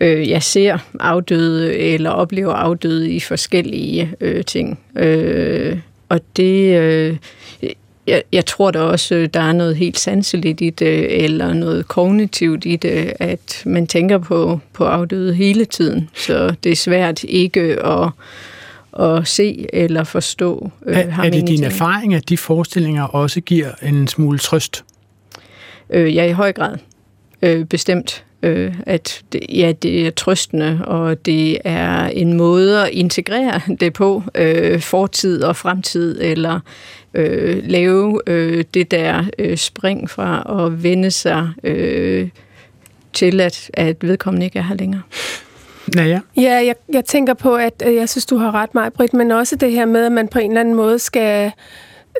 øh, ja, ser afdøde eller oplever afdøde i forskellige øh, ting. Øh, og det, øh, jeg, jeg tror da også, øh, der er noget helt sanseligt i det, eller noget kognitivt i det, at man tænker på, på afdøde hele tiden. Så det er svært ikke at, at se eller forstå øh, er, ham Er det din erfaring, at de forestillinger også giver en smule trøst? Øh, ja, i høj grad. Øh, bestemt. Øh, at det, ja, det er trøstende, og det er en måde at integrere det på, øh, fortid og fremtid, eller øh, lave øh, det der øh, spring fra at vende sig øh, til, at, at vedkommende ikke er her længere. Naja. Ja, jeg, jeg tænker på, at jeg synes, du har ret, mig, Britt, men også det her med, at man på en eller anden måde skal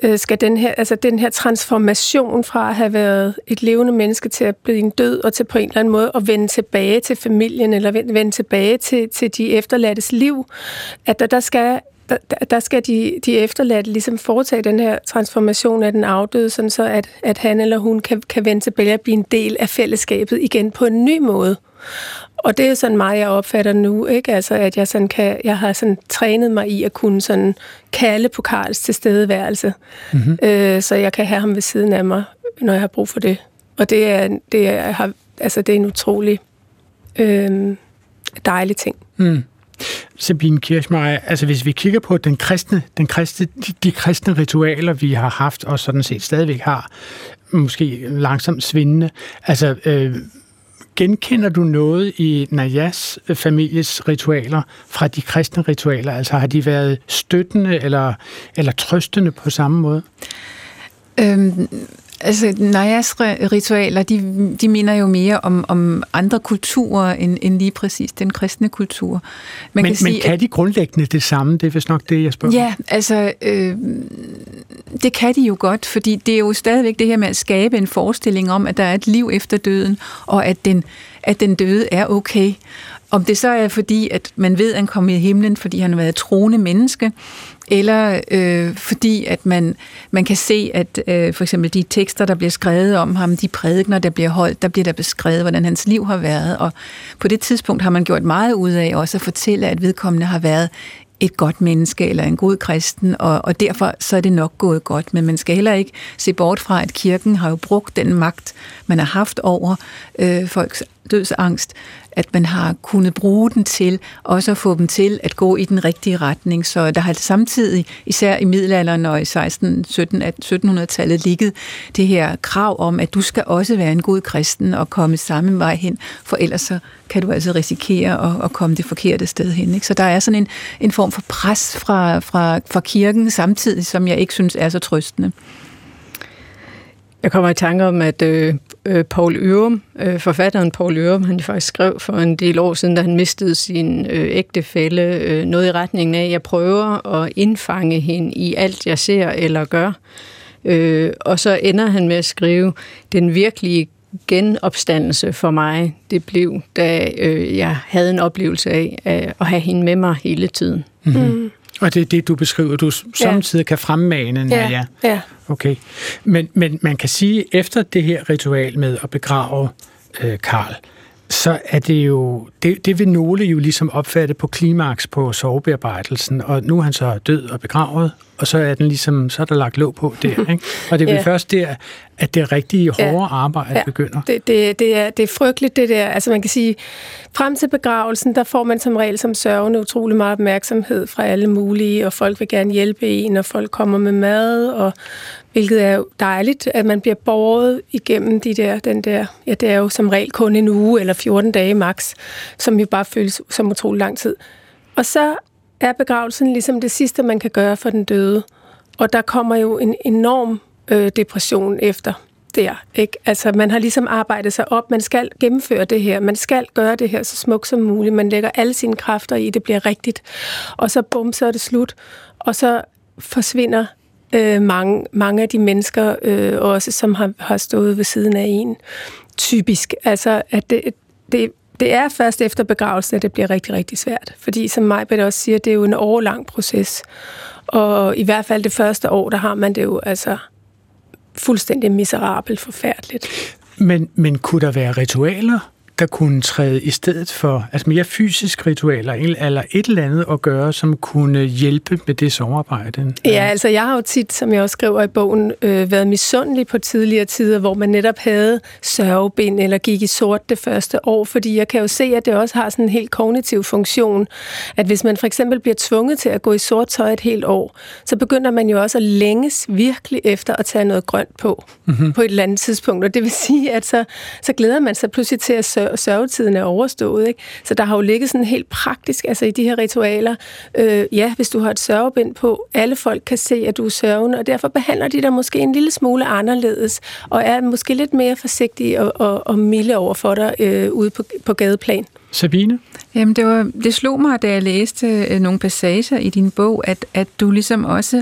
Øh, skal den her, altså den her transformation fra at have været et levende menneske til at blive en død, og til på en eller anden måde at vende tilbage til familien, eller vende tilbage til, til de efterladtes liv, at der, der skal der, der skal de, de efterladte ligesom foretage den her transformation af den afdøde, sådan så at, at han eller hun kan, kan vende tilbage og blive en del af fællesskabet igen på en ny måde. Og det er sådan meget, jeg opfatter nu, ikke? Altså, at jeg, sådan kan, jeg har sådan trænet mig i at kunne sådan kalde på Karls tilstedeværelse, mm-hmm. øh, så jeg kan have ham ved siden af mig, når jeg har brug for det. Og det er, det er, har, altså, det er en utrolig øh, dejlig ting. Mm. Sabine Kirchmeier, altså hvis vi kigger på den kristne, den kristne, de, de kristne ritualer, vi har haft, og sådan set stadigvæk har, måske langsomt svindende, altså øh, genkender du noget i Najas families ritualer fra de kristne ritualer? Altså har de været støttende eller, eller trøstende på samme måde? Øhm, Altså, Najas ritualer, de, de minder jo mere om, om andre kulturer, end, end lige præcis den kristne kultur. Man men, kan sige, men kan de grundlæggende det samme? Det er vist nok det, jeg spørger Ja, altså, øh, det kan de jo godt, fordi det er jo stadigvæk det her med at skabe en forestilling om, at der er et liv efter døden, og at den, at den døde er okay. Om det så er fordi, at man ved, at han kommer i himlen, fordi han har været et troende menneske, eller øh, fordi at man, man kan se, at øh, for eksempel de tekster, der bliver skrevet om ham, de prædikner, der bliver holdt, der bliver der beskrevet, hvordan hans liv har været, og på det tidspunkt har man gjort meget ud af også at fortælle, at vedkommende har været et godt menneske eller en god kristen, og, og derfor så er det nok gået godt. Men man skal heller ikke se bort fra, at kirken har jo brugt den magt, man har haft over øh, folks dødsangst, at man har kunnet bruge den til også at få dem til at gå i den rigtige retning. Så der har samtidig, især i middelalderen og i 16, 17, 1700-tallet, ligget det her krav om, at du skal også være en god kristen og komme samme vej hen, for ellers så kan du altså risikere at, at komme det forkerte sted hen. Ikke? Så der er sådan en, en form for pres fra, fra, fra kirken samtidig, som jeg ikke synes er så trøstende. Jeg kommer i tanke om, at øh, øh, Paul Ørum, øh, forfatteren Paul Ørum, han faktisk skrev for en del år siden, da han mistede sin øh, ægtefælle, øh, noget i retningen af, at jeg prøver at indfange hende i alt, jeg ser eller gør. Øh, og så ender han med at skrive, den virkelige genopstandelse for mig, det blev, da øh, jeg havde en oplevelse af at have hende med mig hele tiden. Mm-hmm. Mm. Og det er det, du beskriver, du samtidig ja. kan fremmane, ja. ja. ja. Okay. Men, men man kan sige, efter det her ritual med at begrave øh, Karl, så er det jo, det, det vil nogle jo ligesom opfatte på klimaks på sovebearbejdelsen, og nu er han så død og begravet, og så er den ligesom, så er der lagt låg på der, ikke? Og det er vel ja. først der, at det rigtige hårde ja. arbejde ja. begynder. Det, det, det, er, det er frygteligt, det der. Altså man kan sige, frem til begravelsen, der får man som regel som sørgende utrolig meget opmærksomhed fra alle mulige, og folk vil gerne hjælpe en, og folk kommer med mad, og hvilket er jo dejligt, at man bliver borget igennem de der, den der, ja, det er jo som regel kun en uge eller 14 dage max, som jo bare føles som utrolig lang tid. Og så er begravelsen ligesom det sidste, man kan gøre for den døde. Og der kommer jo en enorm øh, depression efter der. Ikke? Altså, man har ligesom arbejdet sig op. Man skal gennemføre det her. Man skal gøre det her så smukt som muligt. Man lægger alle sine kræfter i, det bliver rigtigt. Og så bum, så er det slut. Og så forsvinder øh, mange, mange af de mennesker øh, også, som har, har stået ved siden af en. Typisk. Altså, at det, det, det er først efter begravelsen, at det bliver rigtig, rigtig svært. Fordi som Majbet også siger, det er jo en årlang proces. Og i hvert fald det første år, der har man det jo altså fuldstændig miserabelt forfærdeligt. Men, men kunne der være ritualer, der kunne træde i stedet for altså mere fysisk ritualer, eller et eller andet at gøre, som kunne hjælpe med det samarbejde? Ja, altså jeg har jo tit, som jeg også skriver i bogen, øh, været misundelig på tidligere tider, hvor man netop havde sørgebind eller gik i sort det første år, fordi jeg kan jo se, at det også har sådan en helt kognitiv funktion, at hvis man for eksempel bliver tvunget til at gå i sort tøj et helt år, så begynder man jo også at længes virkelig efter at tage noget grønt på, mm-hmm. på et eller andet tidspunkt, og det vil sige, at så, så glæder man sig pludselig til at sørge sørgetiden er overstået. Ikke? Så der har jo ligget sådan helt praktisk, altså i de her ritualer, øh, ja, hvis du har et sørgebind på, alle folk kan se, at du er sørgende, og derfor behandler de dig måske en lille smule anderledes, og er måske lidt mere forsigtige og, og, og milde over for dig øh, ude på, på gadeplan. Sabine? Jamen, det, var, det slog mig, da jeg læste øh, nogle passager i din bog, at, at du ligesom også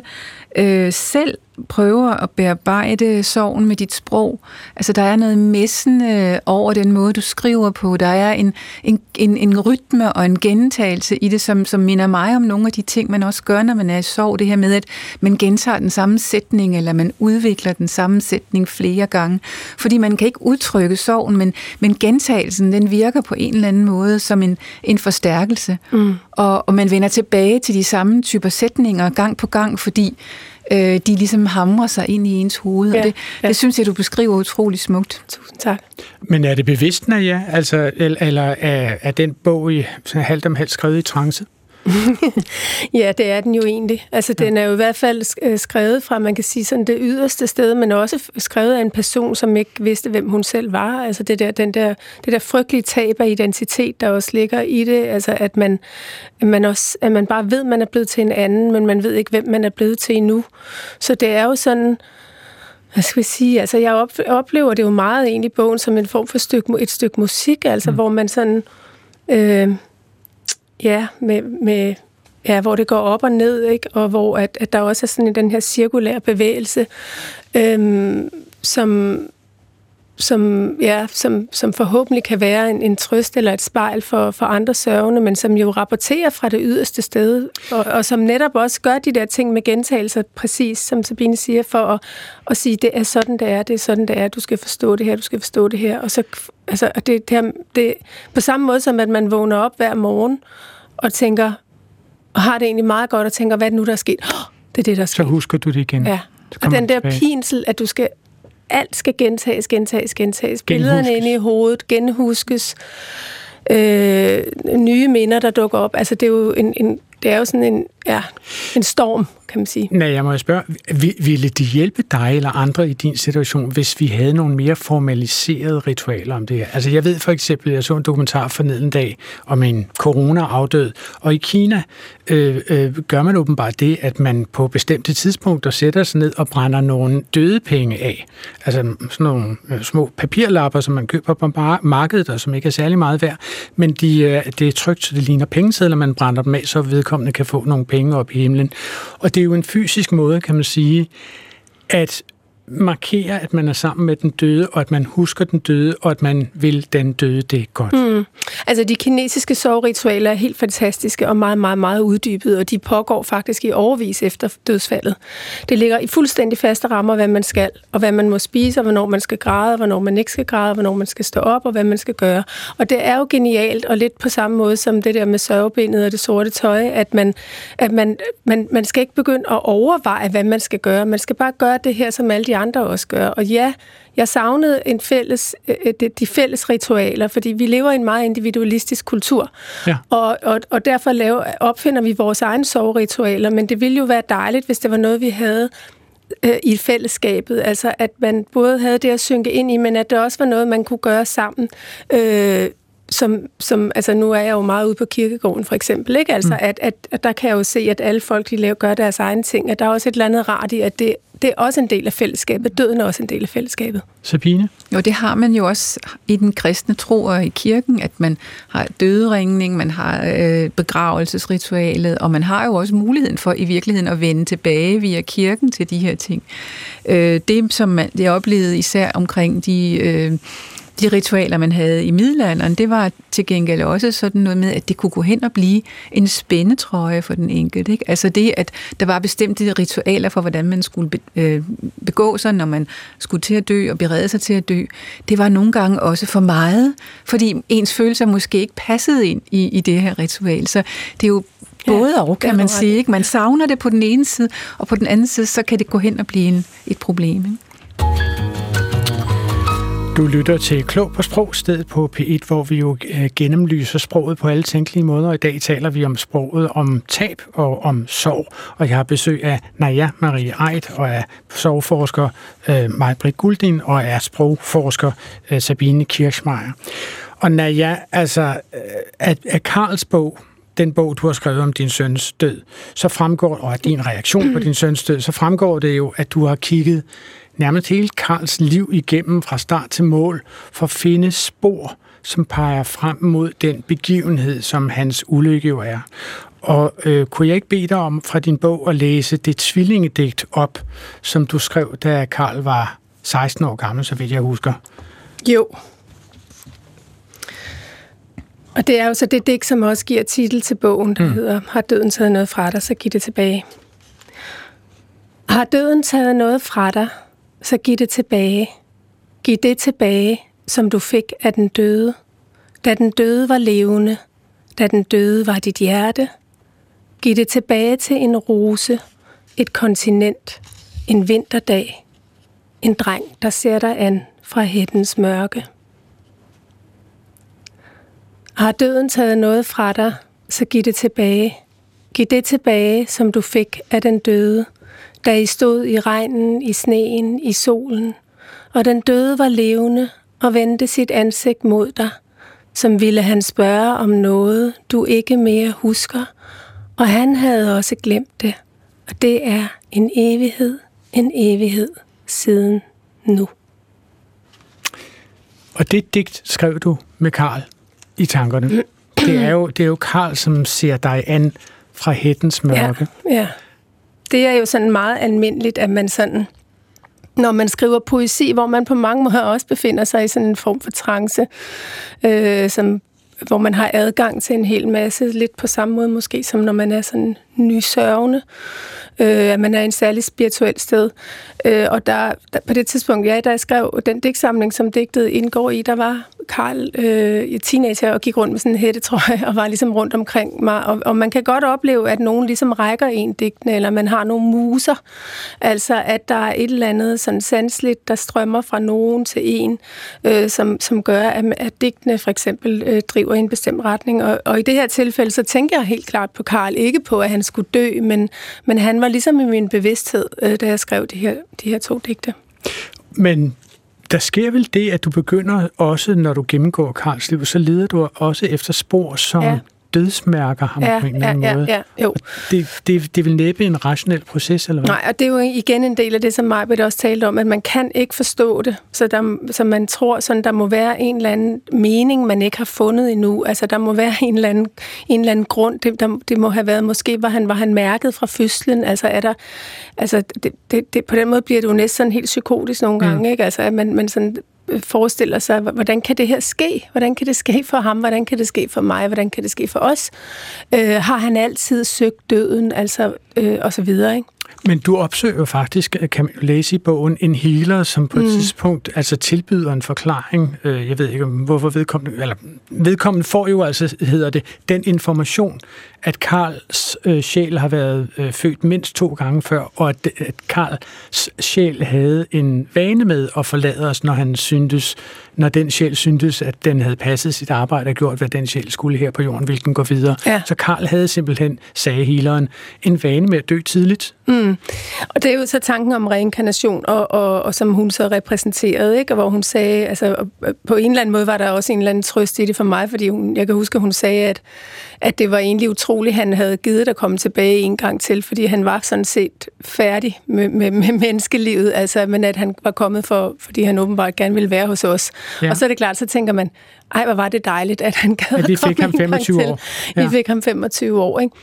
øh, selv prøver at bearbejde sorgen med dit sprog. Altså, der er noget messende over den måde, du skriver på. Der er en, en, en, en rytme og en gentagelse i det, som, som minder mig om nogle af de ting, man også gør, når man er i sorg. Det her med, at man gentager den samme sætning, eller man udvikler den samme sætning flere gange. Fordi man kan ikke udtrykke sorgen, men, men gentagelsen, den virker på en eller anden måde som en, en forstærkelse. Mm. Og, og man vender tilbage til de samme typer sætninger gang på gang, fordi øh, de ligesom hamrer sig ind i ens hoved. Ja, og det, ja. det synes jeg, du beskriver utrolig smukt. Tusind tak. Men er det bevidst, ja? Altså, eller er, er den bog i halvt om halvt skrevet i trance? ja, det er den jo egentlig. Altså, den er jo i hvert fald øh, skrevet fra, man kan sige, sådan det yderste sted, men også skrevet af en person, som ikke vidste, hvem hun selv var. Altså, det der, den der, det der frygtelige tab af identitet, der også ligger i det. Altså, at man, man, også, at man bare ved, at man er blevet til en anden, men man ved ikke, hvem man er blevet til endnu. Så det er jo sådan... Hvad skal vi sige? Altså, jeg oplever det jo meget egentlig i bogen som en form for stykke, et stykke musik, altså, mm. hvor man sådan... Øh, Ja, med, med, ja, hvor det går op og ned, ikke? og hvor at, at der også er sådan den her cirkulære bevægelse, øhm, som, som, ja, som, som forhåbentlig kan være en, en trøst eller et spejl for, for andre sørgende, men som jo rapporterer fra det yderste sted, og, og som netop også gør de der ting med gentagelser, præcis som Sabine siger, for at, at sige, det er sådan, det er, det er sådan, det er, du skal forstå det her, du skal forstå det her, og så, altså, det, det, det, på samme måde som, at man vågner op hver morgen, og tænker, og har det egentlig meget godt, og tænker, hvad er det nu, der er sket? Oh, det er det, der er sket. Så husker du det igen. Ja, og den der tilbage. pinsel, at du skal alt skal gentages, gentages, gentages. Billederne inde i hovedet genhuskes. Øh, nye minder, der dukker op. Altså, det er jo en, en det er jo sådan en, ja, en storm, kan man sige. Nej, jeg må spørge, ville det hjælpe dig eller andre i din situation, hvis vi havde nogle mere formaliserede ritualer om det her? Altså jeg ved for eksempel, jeg så en dokumentar forneden dag om en corona-afdød, og i Kina øh, øh, gør man åbenbart det, at man på bestemte tidspunkter sætter sig ned og brænder nogle døde penge af. Altså sådan nogle øh, små papirlapper, som man køber på markedet, og som ikke er særlig meget værd, men de, øh, det er trygt, så det ligner pengesedler, man brænder dem af, så vedkommende kan få nogle penge op i himlen. Og det er jo en fysisk måde, kan man sige, at markerer, at man er sammen med den døde, og at man husker den døde, og at man vil den døde det godt? Mm. Altså, de kinesiske sovritualer er helt fantastiske og meget, meget, meget uddybede, og de pågår faktisk i overvis efter dødsfaldet. Det ligger i fuldstændig faste rammer, hvad man skal, og hvad man må spise, og hvornår man skal græde, og hvornår man ikke skal græde, og hvornår man skal stå op, og hvad man skal gøre. Og det er jo genialt, og lidt på samme måde som det der med sørgebindet og det sorte tøj, at man, at man, man, man skal ikke begynde at overveje, hvad man skal gøre. Man skal bare gøre det her, som alle de andre også gør. Og ja, jeg savnede en fælles, øh, de, de fælles ritualer, fordi vi lever i en meget individualistisk kultur. Ja. Og, og, og derfor laver, opfinder vi vores egne soveritualer, men det ville jo være dejligt, hvis det var noget, vi havde øh, i fællesskabet. Altså, at man både havde det at synke ind i, men at det også var noget, man kunne gøre sammen. Øh, som, som, altså nu er jeg jo meget ude på kirkegården for eksempel, ikke? Altså, mm. at, at, at der kan jeg jo se, at alle folk, de laver, gør deres egne ting, at der er også et eller andet rart i, at det, det er også en del af fællesskabet. Døden er også en del af fællesskabet. Sabine? Jo, det har man jo også i den kristne tro og i kirken, at man har døderingning, man har øh, begravelsesritualet, og man har jo også muligheden for i virkeligheden at vende tilbage via kirken til de her ting. Øh, det, som man, det oplevede især omkring de... Øh, de ritualer, man havde i middelalderen, det var til gengæld også sådan noget med, at det kunne gå hen og blive en spændetrøje for den enkelte. Ikke? Altså det, at der var bestemte ritualer for, hvordan man skulle øh, begå sig, når man skulle til at dø og berede sig til at dø, det var nogle gange også for meget, fordi ens følelser måske ikke passede ind i, i det her ritual. Så det er jo både ja, og, kan man sige. Ikke? Man savner det på den ene side, og på den anden side, så kan det gå hen og blive en, et problem. Ikke? Du lytter til Klog på Sprog, stedet på P1, hvor vi jo øh, gennemlyser sproget på alle tænkelige måder. I dag taler vi om sproget, om tab og om sorg. Og jeg har besøg af Naja Marie Eid og af sorgforsker øh, Maj-Brit Guldin og af sprogforsker øh, Sabine Kirchmeier. Og Naja, altså, øh, at, at Karls bog, den bog, du har skrevet om din søns død, så fremgår, og din reaktion på din søns død, så fremgår det jo, at du har kigget nærmest hele Karls liv igennem fra start til mål for at finde spor, som peger frem mod den begivenhed, som hans ulykke jo er. Og øh, kunne jeg ikke bede dig om fra din bog at læse det tvillingedigt op, som du skrev, da Karl var 16 år gammel, så vidt jeg husker? Jo. Og det er jo så det digt, som også giver titel til bogen, der mm. hedder Har døden taget noget fra dig, så giv det tilbage. Har døden taget noget fra dig, så giv det tilbage. Giv det tilbage, som du fik af den døde, da den døde var levende, da den døde var dit hjerte. Giv det tilbage til en rose, et kontinent, en vinterdag, en dreng, der ser dig an fra hættens mørke. Har døden taget noget fra dig, så giv det tilbage. Giv det tilbage, som du fik af den døde, da I stod i regnen, i sneen, i solen, og den døde var levende og vendte sit ansigt mod dig, som ville han spørge om noget, du ikke mere husker, og han havde også glemt det, og det er en evighed, en evighed siden nu. Og det digt skrev du med Karl i tankerne. Det er jo, det er jo Karl, som ser dig an fra hættens mørke. Ja, ja det er jo sådan meget almindeligt, at man sådan, når man skriver poesi, hvor man på mange måder også befinder sig i sådan en form for trance, øh, som, hvor man har adgang til en hel masse, lidt på samme måde måske, som når man er sådan nysørgende, øh, at man er en særlig spirituel sted. Øh, og der, der, på det tidspunkt, ja, da jeg skrev den digtsamling, som digtet indgår i, der var Karl øh, teenager og gik rundt med sådan en hættetrøje og var ligesom rundt omkring mig. Og, og man kan godt opleve, at nogen ligesom rækker en digtene, eller man har nogle muser. Altså, at der er et eller andet sådan sansligt, der strømmer fra nogen til en, øh, som, som gør, at, at digtene for eksempel øh, driver i en bestemt retning. Og, og i det her tilfælde, så tænker jeg helt klart på Karl. Ikke på, at han skulle dø, men, men han var ligesom i min bevidsthed, øh, da jeg skrev de her, de her to digte. Men der sker vel det, at du begynder også, når du gennemgår Karls liv, så leder du også efter spor, som ja. Dødsmærker ham ja, på en eller anden ja, måde. Ja, ja, jo. Det, det, det vil næppe en rationel proces, eller hvad? Nej, og det er jo igen en del af det, som Majbet også talte om, at man kan ikke forstå det, så, der, så man tror, sådan, der må være en eller anden mening, man ikke har fundet endnu. Altså, der må være en eller anden, en eller anden grund. Det, der, det må have været, måske var han, var han mærket fra fødslen. Altså, er der, altså det, det, det, på den måde bliver det jo næsten helt psykotisk nogle gange, mm. ikke? Altså, at man, man sådan Øh, forestiller sig, hvordan kan det her ske? Hvordan kan det ske for ham? Hvordan kan det ske for mig? Hvordan kan det ske for os? Øh, har han altid søgt døden? Altså, øh, og så videre, ikke? Men du opsøger faktisk, kan man læse i bogen, en healer, som på et mm. tidspunkt altså tilbyder en forklaring. Øh, jeg ved ikke, hvorfor vedkommende... Eller vedkommende får jo altså, hedder det, den information, at Karls øh, sjæl har været øh, født mindst to gange før, og at, at Karls sjæl havde en vane med at forlade os, når han syntes, når den sjæl syntes, at den havde passet sit arbejde og gjort, hvad den sjæl skulle her på jorden, hvilken går videre. Ja. Så Karl havde simpelthen, sagde healeren, en vane med at dø tidligt. Mm. Og det er jo så tanken om reinkarnation, og, og, og som hun så repræsenterede, ikke? og hvor hun sagde, altså på en eller anden måde var der også en eller anden trøst i det for mig, fordi hun, jeg kan huske, at hun sagde, at, at det var egentlig utroligt, han havde givet at komme tilbage en gang til, fordi han var sådan set færdig med, med, med menneskelivet, altså, men at han var kommet for, fordi han åbenbart gerne ville være hos os. Ja. Og så er det klart, så tænker man, ej, hvor var det dejligt, at han gad at vi fik ham 25 år. Ja. Vi fik ham 25 år, ikke?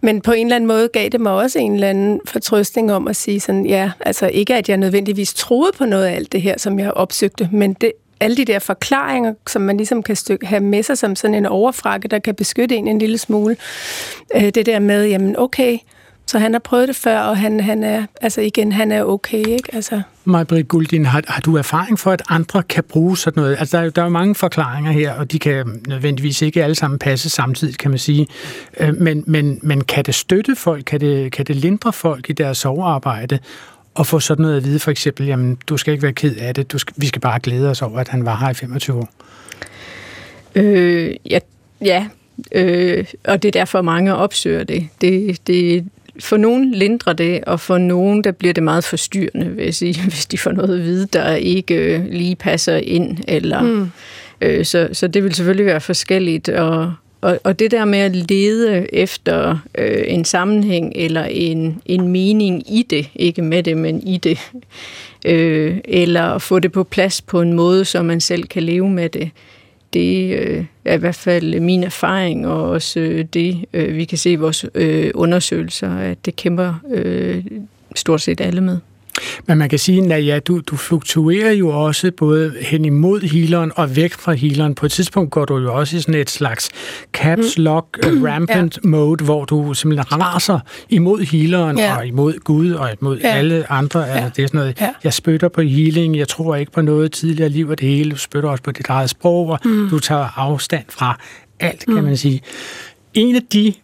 Men på en eller anden måde gav det mig også en eller anden fortrøstning om at sige sådan, ja, altså ikke at jeg nødvendigvis troede på noget af alt det her, som jeg opsøgte, men det, alle de der forklaringer, som man ligesom kan stykke, have med sig som sådan en overfrakke, der kan beskytte en en lille smule. Øh, det der med, jamen okay, så han har prøvet det før, og han, han er, altså igen, han er okay, ikke? Altså. Maj-Britt Guldin, har, har du erfaring for, at andre kan bruge sådan noget? Altså, der, er, der er jo mange forklaringer her, og de kan nødvendigvis ikke alle sammen passe samtidig, kan man sige. Øh, men, men, men kan det støtte folk? Kan det, kan det lindre folk i deres sovearbejde? Og få sådan noget at vide, for eksempel, jamen, du skal ikke være ked af det, du skal, vi skal bare glæde os over, at han var her i 25 år. Øh, ja, ja. Øh, og det er derfor, mange opsøger det. Det, det for nogen lindrer det, og for nogen der bliver det meget forstyrrende, jeg sige, hvis de får noget at vide, der ikke øh, lige passer ind. Eller, mm. øh, så, så det vil selvfølgelig være forskelligt. Og, og, og det der med at lede efter øh, en sammenhæng eller en, en mening i det, ikke med det, men i det, øh, eller få det på plads på en måde, så man selv kan leve med det, det øh, er i hvert fald min erfaring, og også øh, det, øh, vi kan se i vores øh, undersøgelser, at det kæmper øh, stort set alle med. Men man kan sige, at ja, du, du fluktuerer jo også både hen imod healeren og væk fra healeren. På et tidspunkt går du jo også i sådan et slags caps mm. lock, mm. rampant ja. mode, hvor du simpelthen raser imod healeren ja. og imod Gud og imod ja. alle andre. Ja. Altså, det er sådan noget, ja. jeg spytter på healing, jeg tror ikke på noget tidligere liv og det hele. Du spytter også på dit eget sprog, og mm. du tager afstand fra alt, kan mm. man sige. En af de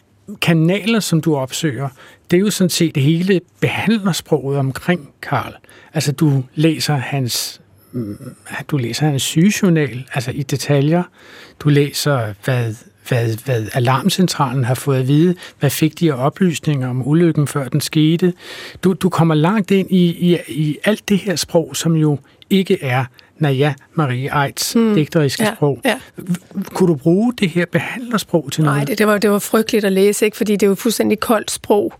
kanaler, som du opsøger, det er jo sådan set hele behandlersproget omkring Karl. Altså, du læser hans mm, du læser hans sygejournal, altså i detaljer. Du læser, hvad, hvad, hvad alarmcentralen har fået at vide. Hvad fik de af oplysninger om ulykken, før den skete? Du, du kommer langt ind i, i, i alt det her sprog, som jo ikke er Naja Marie Eids hmm. digteriske ja, sprog. Ja. Kunne du bruge det her behandlersprog til noget? Nej, det, det, var, det var frygteligt at læse, ikke? fordi det er jo fuldstændig koldt sprog.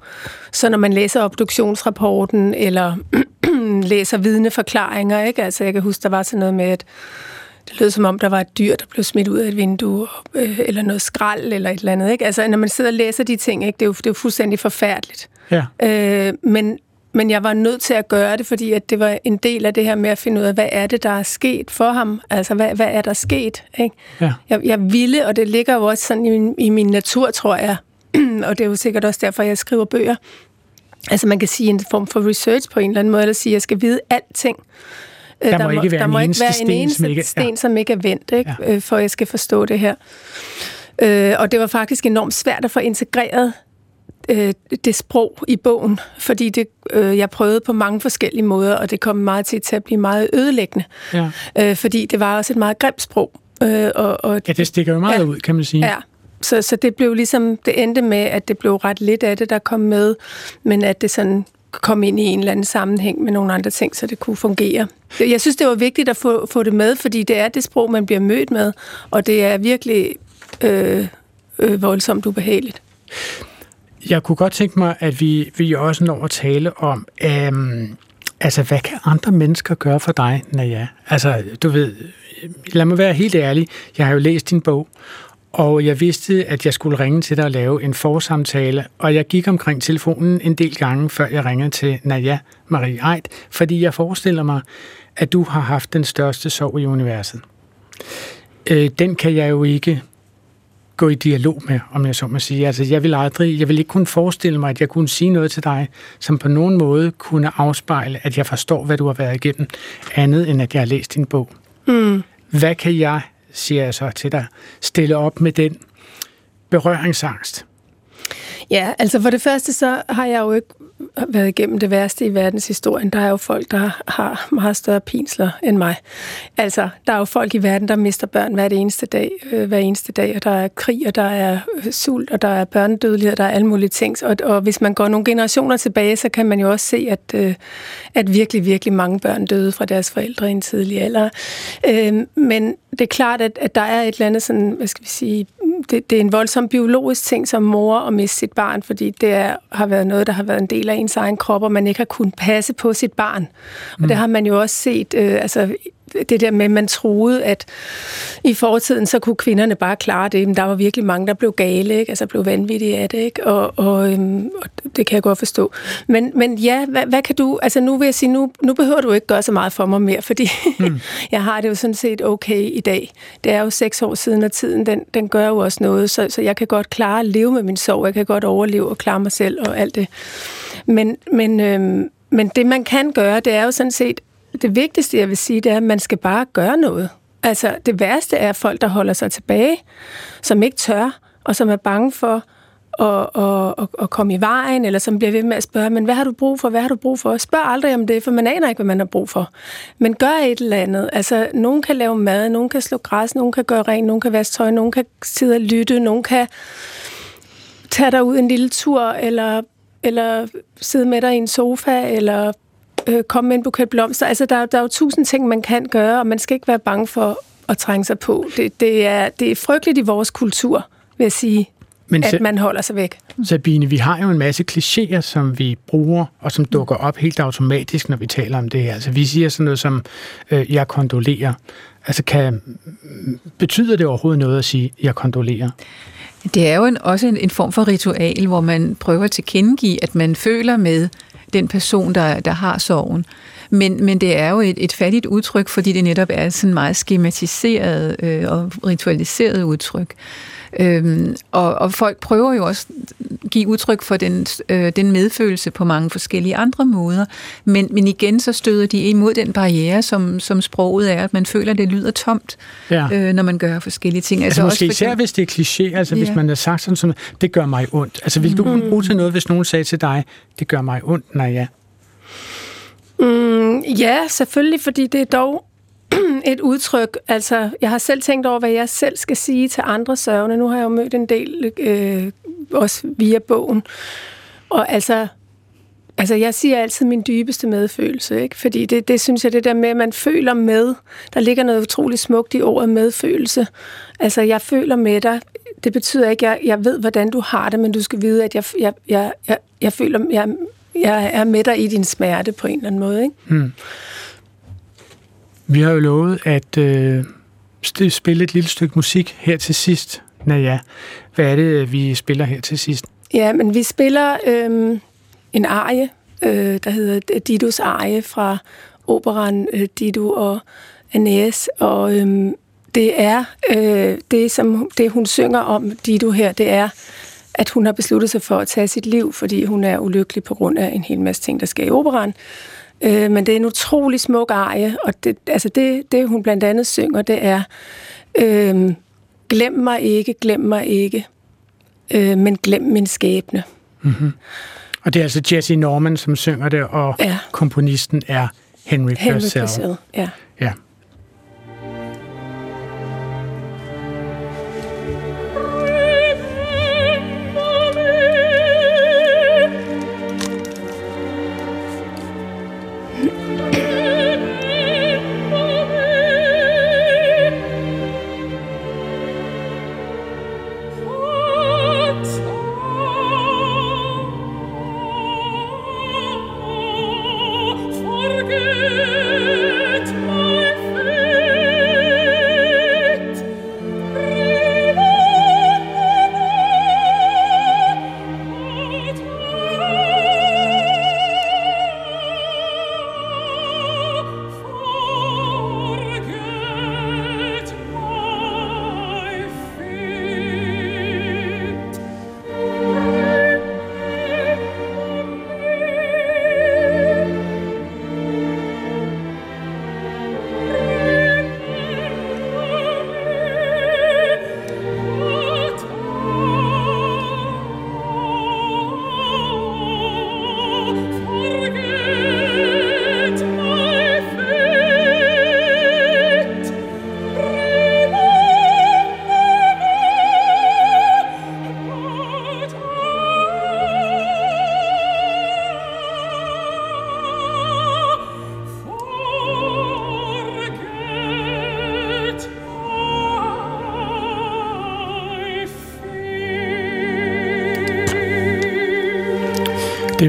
Så når man læser obduktionsrapporten, eller læser vidneforklaringer, ikke? Altså, jeg kan huske, der var sådan noget med, at det lød som om, der var et dyr, der blev smidt ud af et vindue, øh, eller noget skrald, eller et eller andet. Ikke? Altså, når man sidder og læser de ting, ikke? Det, er jo, det er jo fuldstændig forfærdeligt. Ja. Øh, men, men jeg var nødt til at gøre det, fordi at det var en del af det her med at finde ud af, hvad er det, der er sket for ham? Altså, hvad, hvad er der sket? Ikke? Ja. Jeg, jeg ville, og det ligger jo også sådan i min, i min natur, tror jeg, og det er jo sikkert også derfor, jeg skriver bøger. Altså, man kan sige en form for research på en eller anden måde, eller sige, at jeg skal vide alting. Øh, der, der må ikke være der en må ikke være en eneste sten, sten ja. som ikke er vendt, ikke? Ja. Øh, for jeg skal forstå det her. Øh, og det var faktisk enormt svært at få integreret øh, det sprog i bogen, fordi det, øh, jeg prøvede på mange forskellige måder, og det kom meget til, til at blive meget ødelæggende. Ja. Øh, fordi det var også et meget grimt sprog. Øh, og, og, ja, det stikker jo meget ja, ud, kan man sige. Ja, så, så det blev ligesom, det endte med, at det blev ret lidt af det, der kom med, men at det sådan kom ind i en eller anden sammenhæng med nogle andre ting, så det kunne fungere. Jeg synes, det var vigtigt at få, få det med, fordi det er det sprog, man bliver mødt med, og det er virkelig øh, øh, voldsomt ubehageligt. Jeg kunne godt tænke mig, at vi, vi også når at tale om, øhm, altså hvad kan andre mennesker gøre for dig, Naja? Altså, du ved, lad mig være helt ærlig, jeg har jo læst din bog, og jeg vidste, at jeg skulle ringe til dig og lave en forsamtale, og jeg gik omkring telefonen en del gange, før jeg ringede til Naja Marie Eid, fordi jeg forestiller mig, at du har haft den største sorg i universet. Øh, den kan jeg jo ikke gå i dialog med, om jeg så må sige. Altså, jeg vil aldrig, jeg vil ikke kunne forestille mig, at jeg kunne sige noget til dig, som på nogen måde kunne afspejle, at jeg forstår, hvad du har været igennem, andet end at jeg har læst din bog. Mm. Hvad kan jeg, siger jeg så til dig, stille op med den berøringsangst? Ja, altså for det første så har jeg jo ikke været igennem det værste i verdenshistorien. Der er jo folk, der har meget større pinsler end mig. Altså, der er jo folk i verden, der mister børn hver eneste dag, øh, hver eneste dag, og der er krig, og der er øh, sult, og der er børnedødelighed, der er alle mulige ting. Og, og hvis man går nogle generationer tilbage, så kan man jo også se, at, øh, at virkelig, virkelig mange børn døde fra deres forældre i en tidlig alder. Øh, men det er klart, at, at der er et eller andet sådan, hvad skal vi sige, det, det er en voldsom biologisk ting som mor at miste sit barn, fordi det er, har været noget, der har været en del af ens egen krop, og man ikke har kunnet passe på sit barn. Og mm. det har man jo også set, øh, altså det der med, at man troede, at i fortiden, så kunne kvinderne bare klare det. Men der var virkelig mange, der blev gale, ikke? altså blev vanvittige af det, ikke? Og, og, øhm, og det kan jeg godt forstå. Men, men ja, hvad, hvad kan du, altså nu vil jeg sige, nu, nu behøver du ikke gøre så meget for mig mere, fordi mm. jeg har det jo sådan set okay i dag. Det er jo seks år siden, og tiden, den, den gør jo også noget, så, så jeg kan godt klare at leve med min sorg, jeg kan godt overleve og klare mig selv og alt det. Men, men, øhm, men det, man kan gøre, det er jo sådan set det vigtigste, jeg vil sige, det er, at man skal bare gøre noget. Altså, det værste er folk, der holder sig tilbage, som ikke tør, og som er bange for at, at, at, at komme i vejen, eller som bliver ved med at spørge, men hvad har du brug for, hvad har du brug for? Spørg aldrig om det, for man aner ikke, hvad man har brug for. Men gør et eller andet. Altså, nogen kan lave mad, nogen kan slå græs, nogen kan gøre rent, nogen kan vaske tøj, nogen kan sidde og lytte, nogen kan tage dig ud en lille tur, eller, eller sidde med dig i en sofa, eller øh, komme med en buket blomster. Altså, der, der er jo tusind ting, man kan gøre, og man skal ikke være bange for at trænge sig på. Det, det, er, det er frygteligt i vores kultur, vil jeg sige, Men at man holder sig væk. Sabine, vi har jo en masse klichéer, som vi bruger, og som dukker op helt automatisk, når vi taler om det her. Altså, vi siger sådan noget som, øh, jeg kondolerer. Altså, kan, betyder det overhovedet noget at sige, jeg kondolerer? Det er jo en, også en, en form for ritual, hvor man prøver at tilkendegive, at man føler med den person, der, der har sorgen. Men, men det er jo et, et fattigt udtryk, fordi det netop er sådan meget skematiseret øh, og ritualiseret udtryk. Øhm, og, og folk prøver jo også at give udtryk for den, øh, den medfølelse på mange forskellige andre måder, men, men igen så støder de imod den barriere, som, som sproget er, at man føler, at det lyder tomt, ja. øh, når man gør forskellige ting. Altså, altså måske også især hvis det er kliché, altså ja. hvis man har sagt sådan, som, det gør mig ondt. Altså vil du mm. bruge til noget, hvis nogen sagde til dig, det gør mig ondt, nej ja? Mm, ja, selvfølgelig, fordi det er dog et udtryk. Altså, jeg har selv tænkt over, hvad jeg selv skal sige til andre sørgende. Nu har jeg jo mødt en del, øh, også via bogen. Og altså, altså, jeg siger altid min dybeste medfølelse, ikke? Fordi det, det synes jeg, det der med, at man føler med. Der ligger noget utroligt smukt i ordet medfølelse. Altså, jeg føler med dig. Det betyder ikke, at jeg, jeg ved, hvordan du har det, men du skal vide, at jeg, jeg, jeg, jeg, jeg føler, jeg, jeg er med dig i din smerte på en eller anden måde, ikke? Mm. Vi har jo lovet at øh, spille et lille stykke musik her til sidst. Naja, hvad er det, øh, vi spiller her til sidst? Ja, men vi spiller øh, en arie, øh, der hedder øh, Didos arie fra operan øh, Dido og Aeneas, og øh, det er øh, det, som det, hun synger om Dido her, det er, at hun har besluttet sig for at tage sit liv, fordi hun er ulykkelig på grund af en hel masse ting, der sker i operan. Øh, men det er en utrolig smuk arie, og det, altså det, det, hun blandt andet synger, det er, øh, glem mig ikke, glem mig ikke, øh, men glem min skæbne. Mm-hmm. Og det er altså Jesse Norman, som synger det, og ja. komponisten er Henry, Henry Purcell. Purcell. Ja. ja.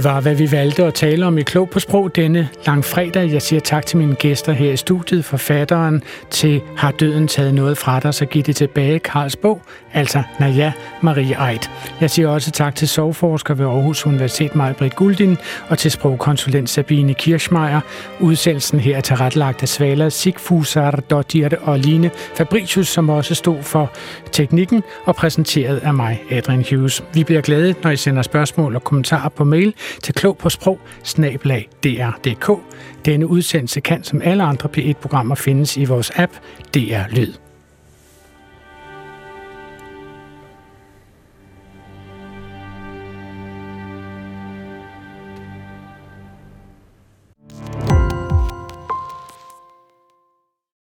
Var, hvad vi valgte at tale om i Klog på Sprog denne lang fredag. Jeg siger tak til mine gæster her i studiet, forfatteren til Har døden taget noget fra dig, så giv det tilbage, Karls bog, altså Naja Marie Eid. Jeg siger også tak til sovforsker ved Aarhus Universitet, Majbrit Guldin, og til sprogkonsulent Sabine Kirschmeier. Udsendelsen her er tilrettelagt af Svala Sigfusar, Dottirte og Line Fabricius, som også stod for teknikken og præsenteret af mig, Adrian Hughes. Vi bliver glade, når I sender spørgsmål og kommentarer på mail til klog på sprog, snablag dr.dk. Denne udsendelse kan som alle andre P1-programmer findes i vores app DR Lyd.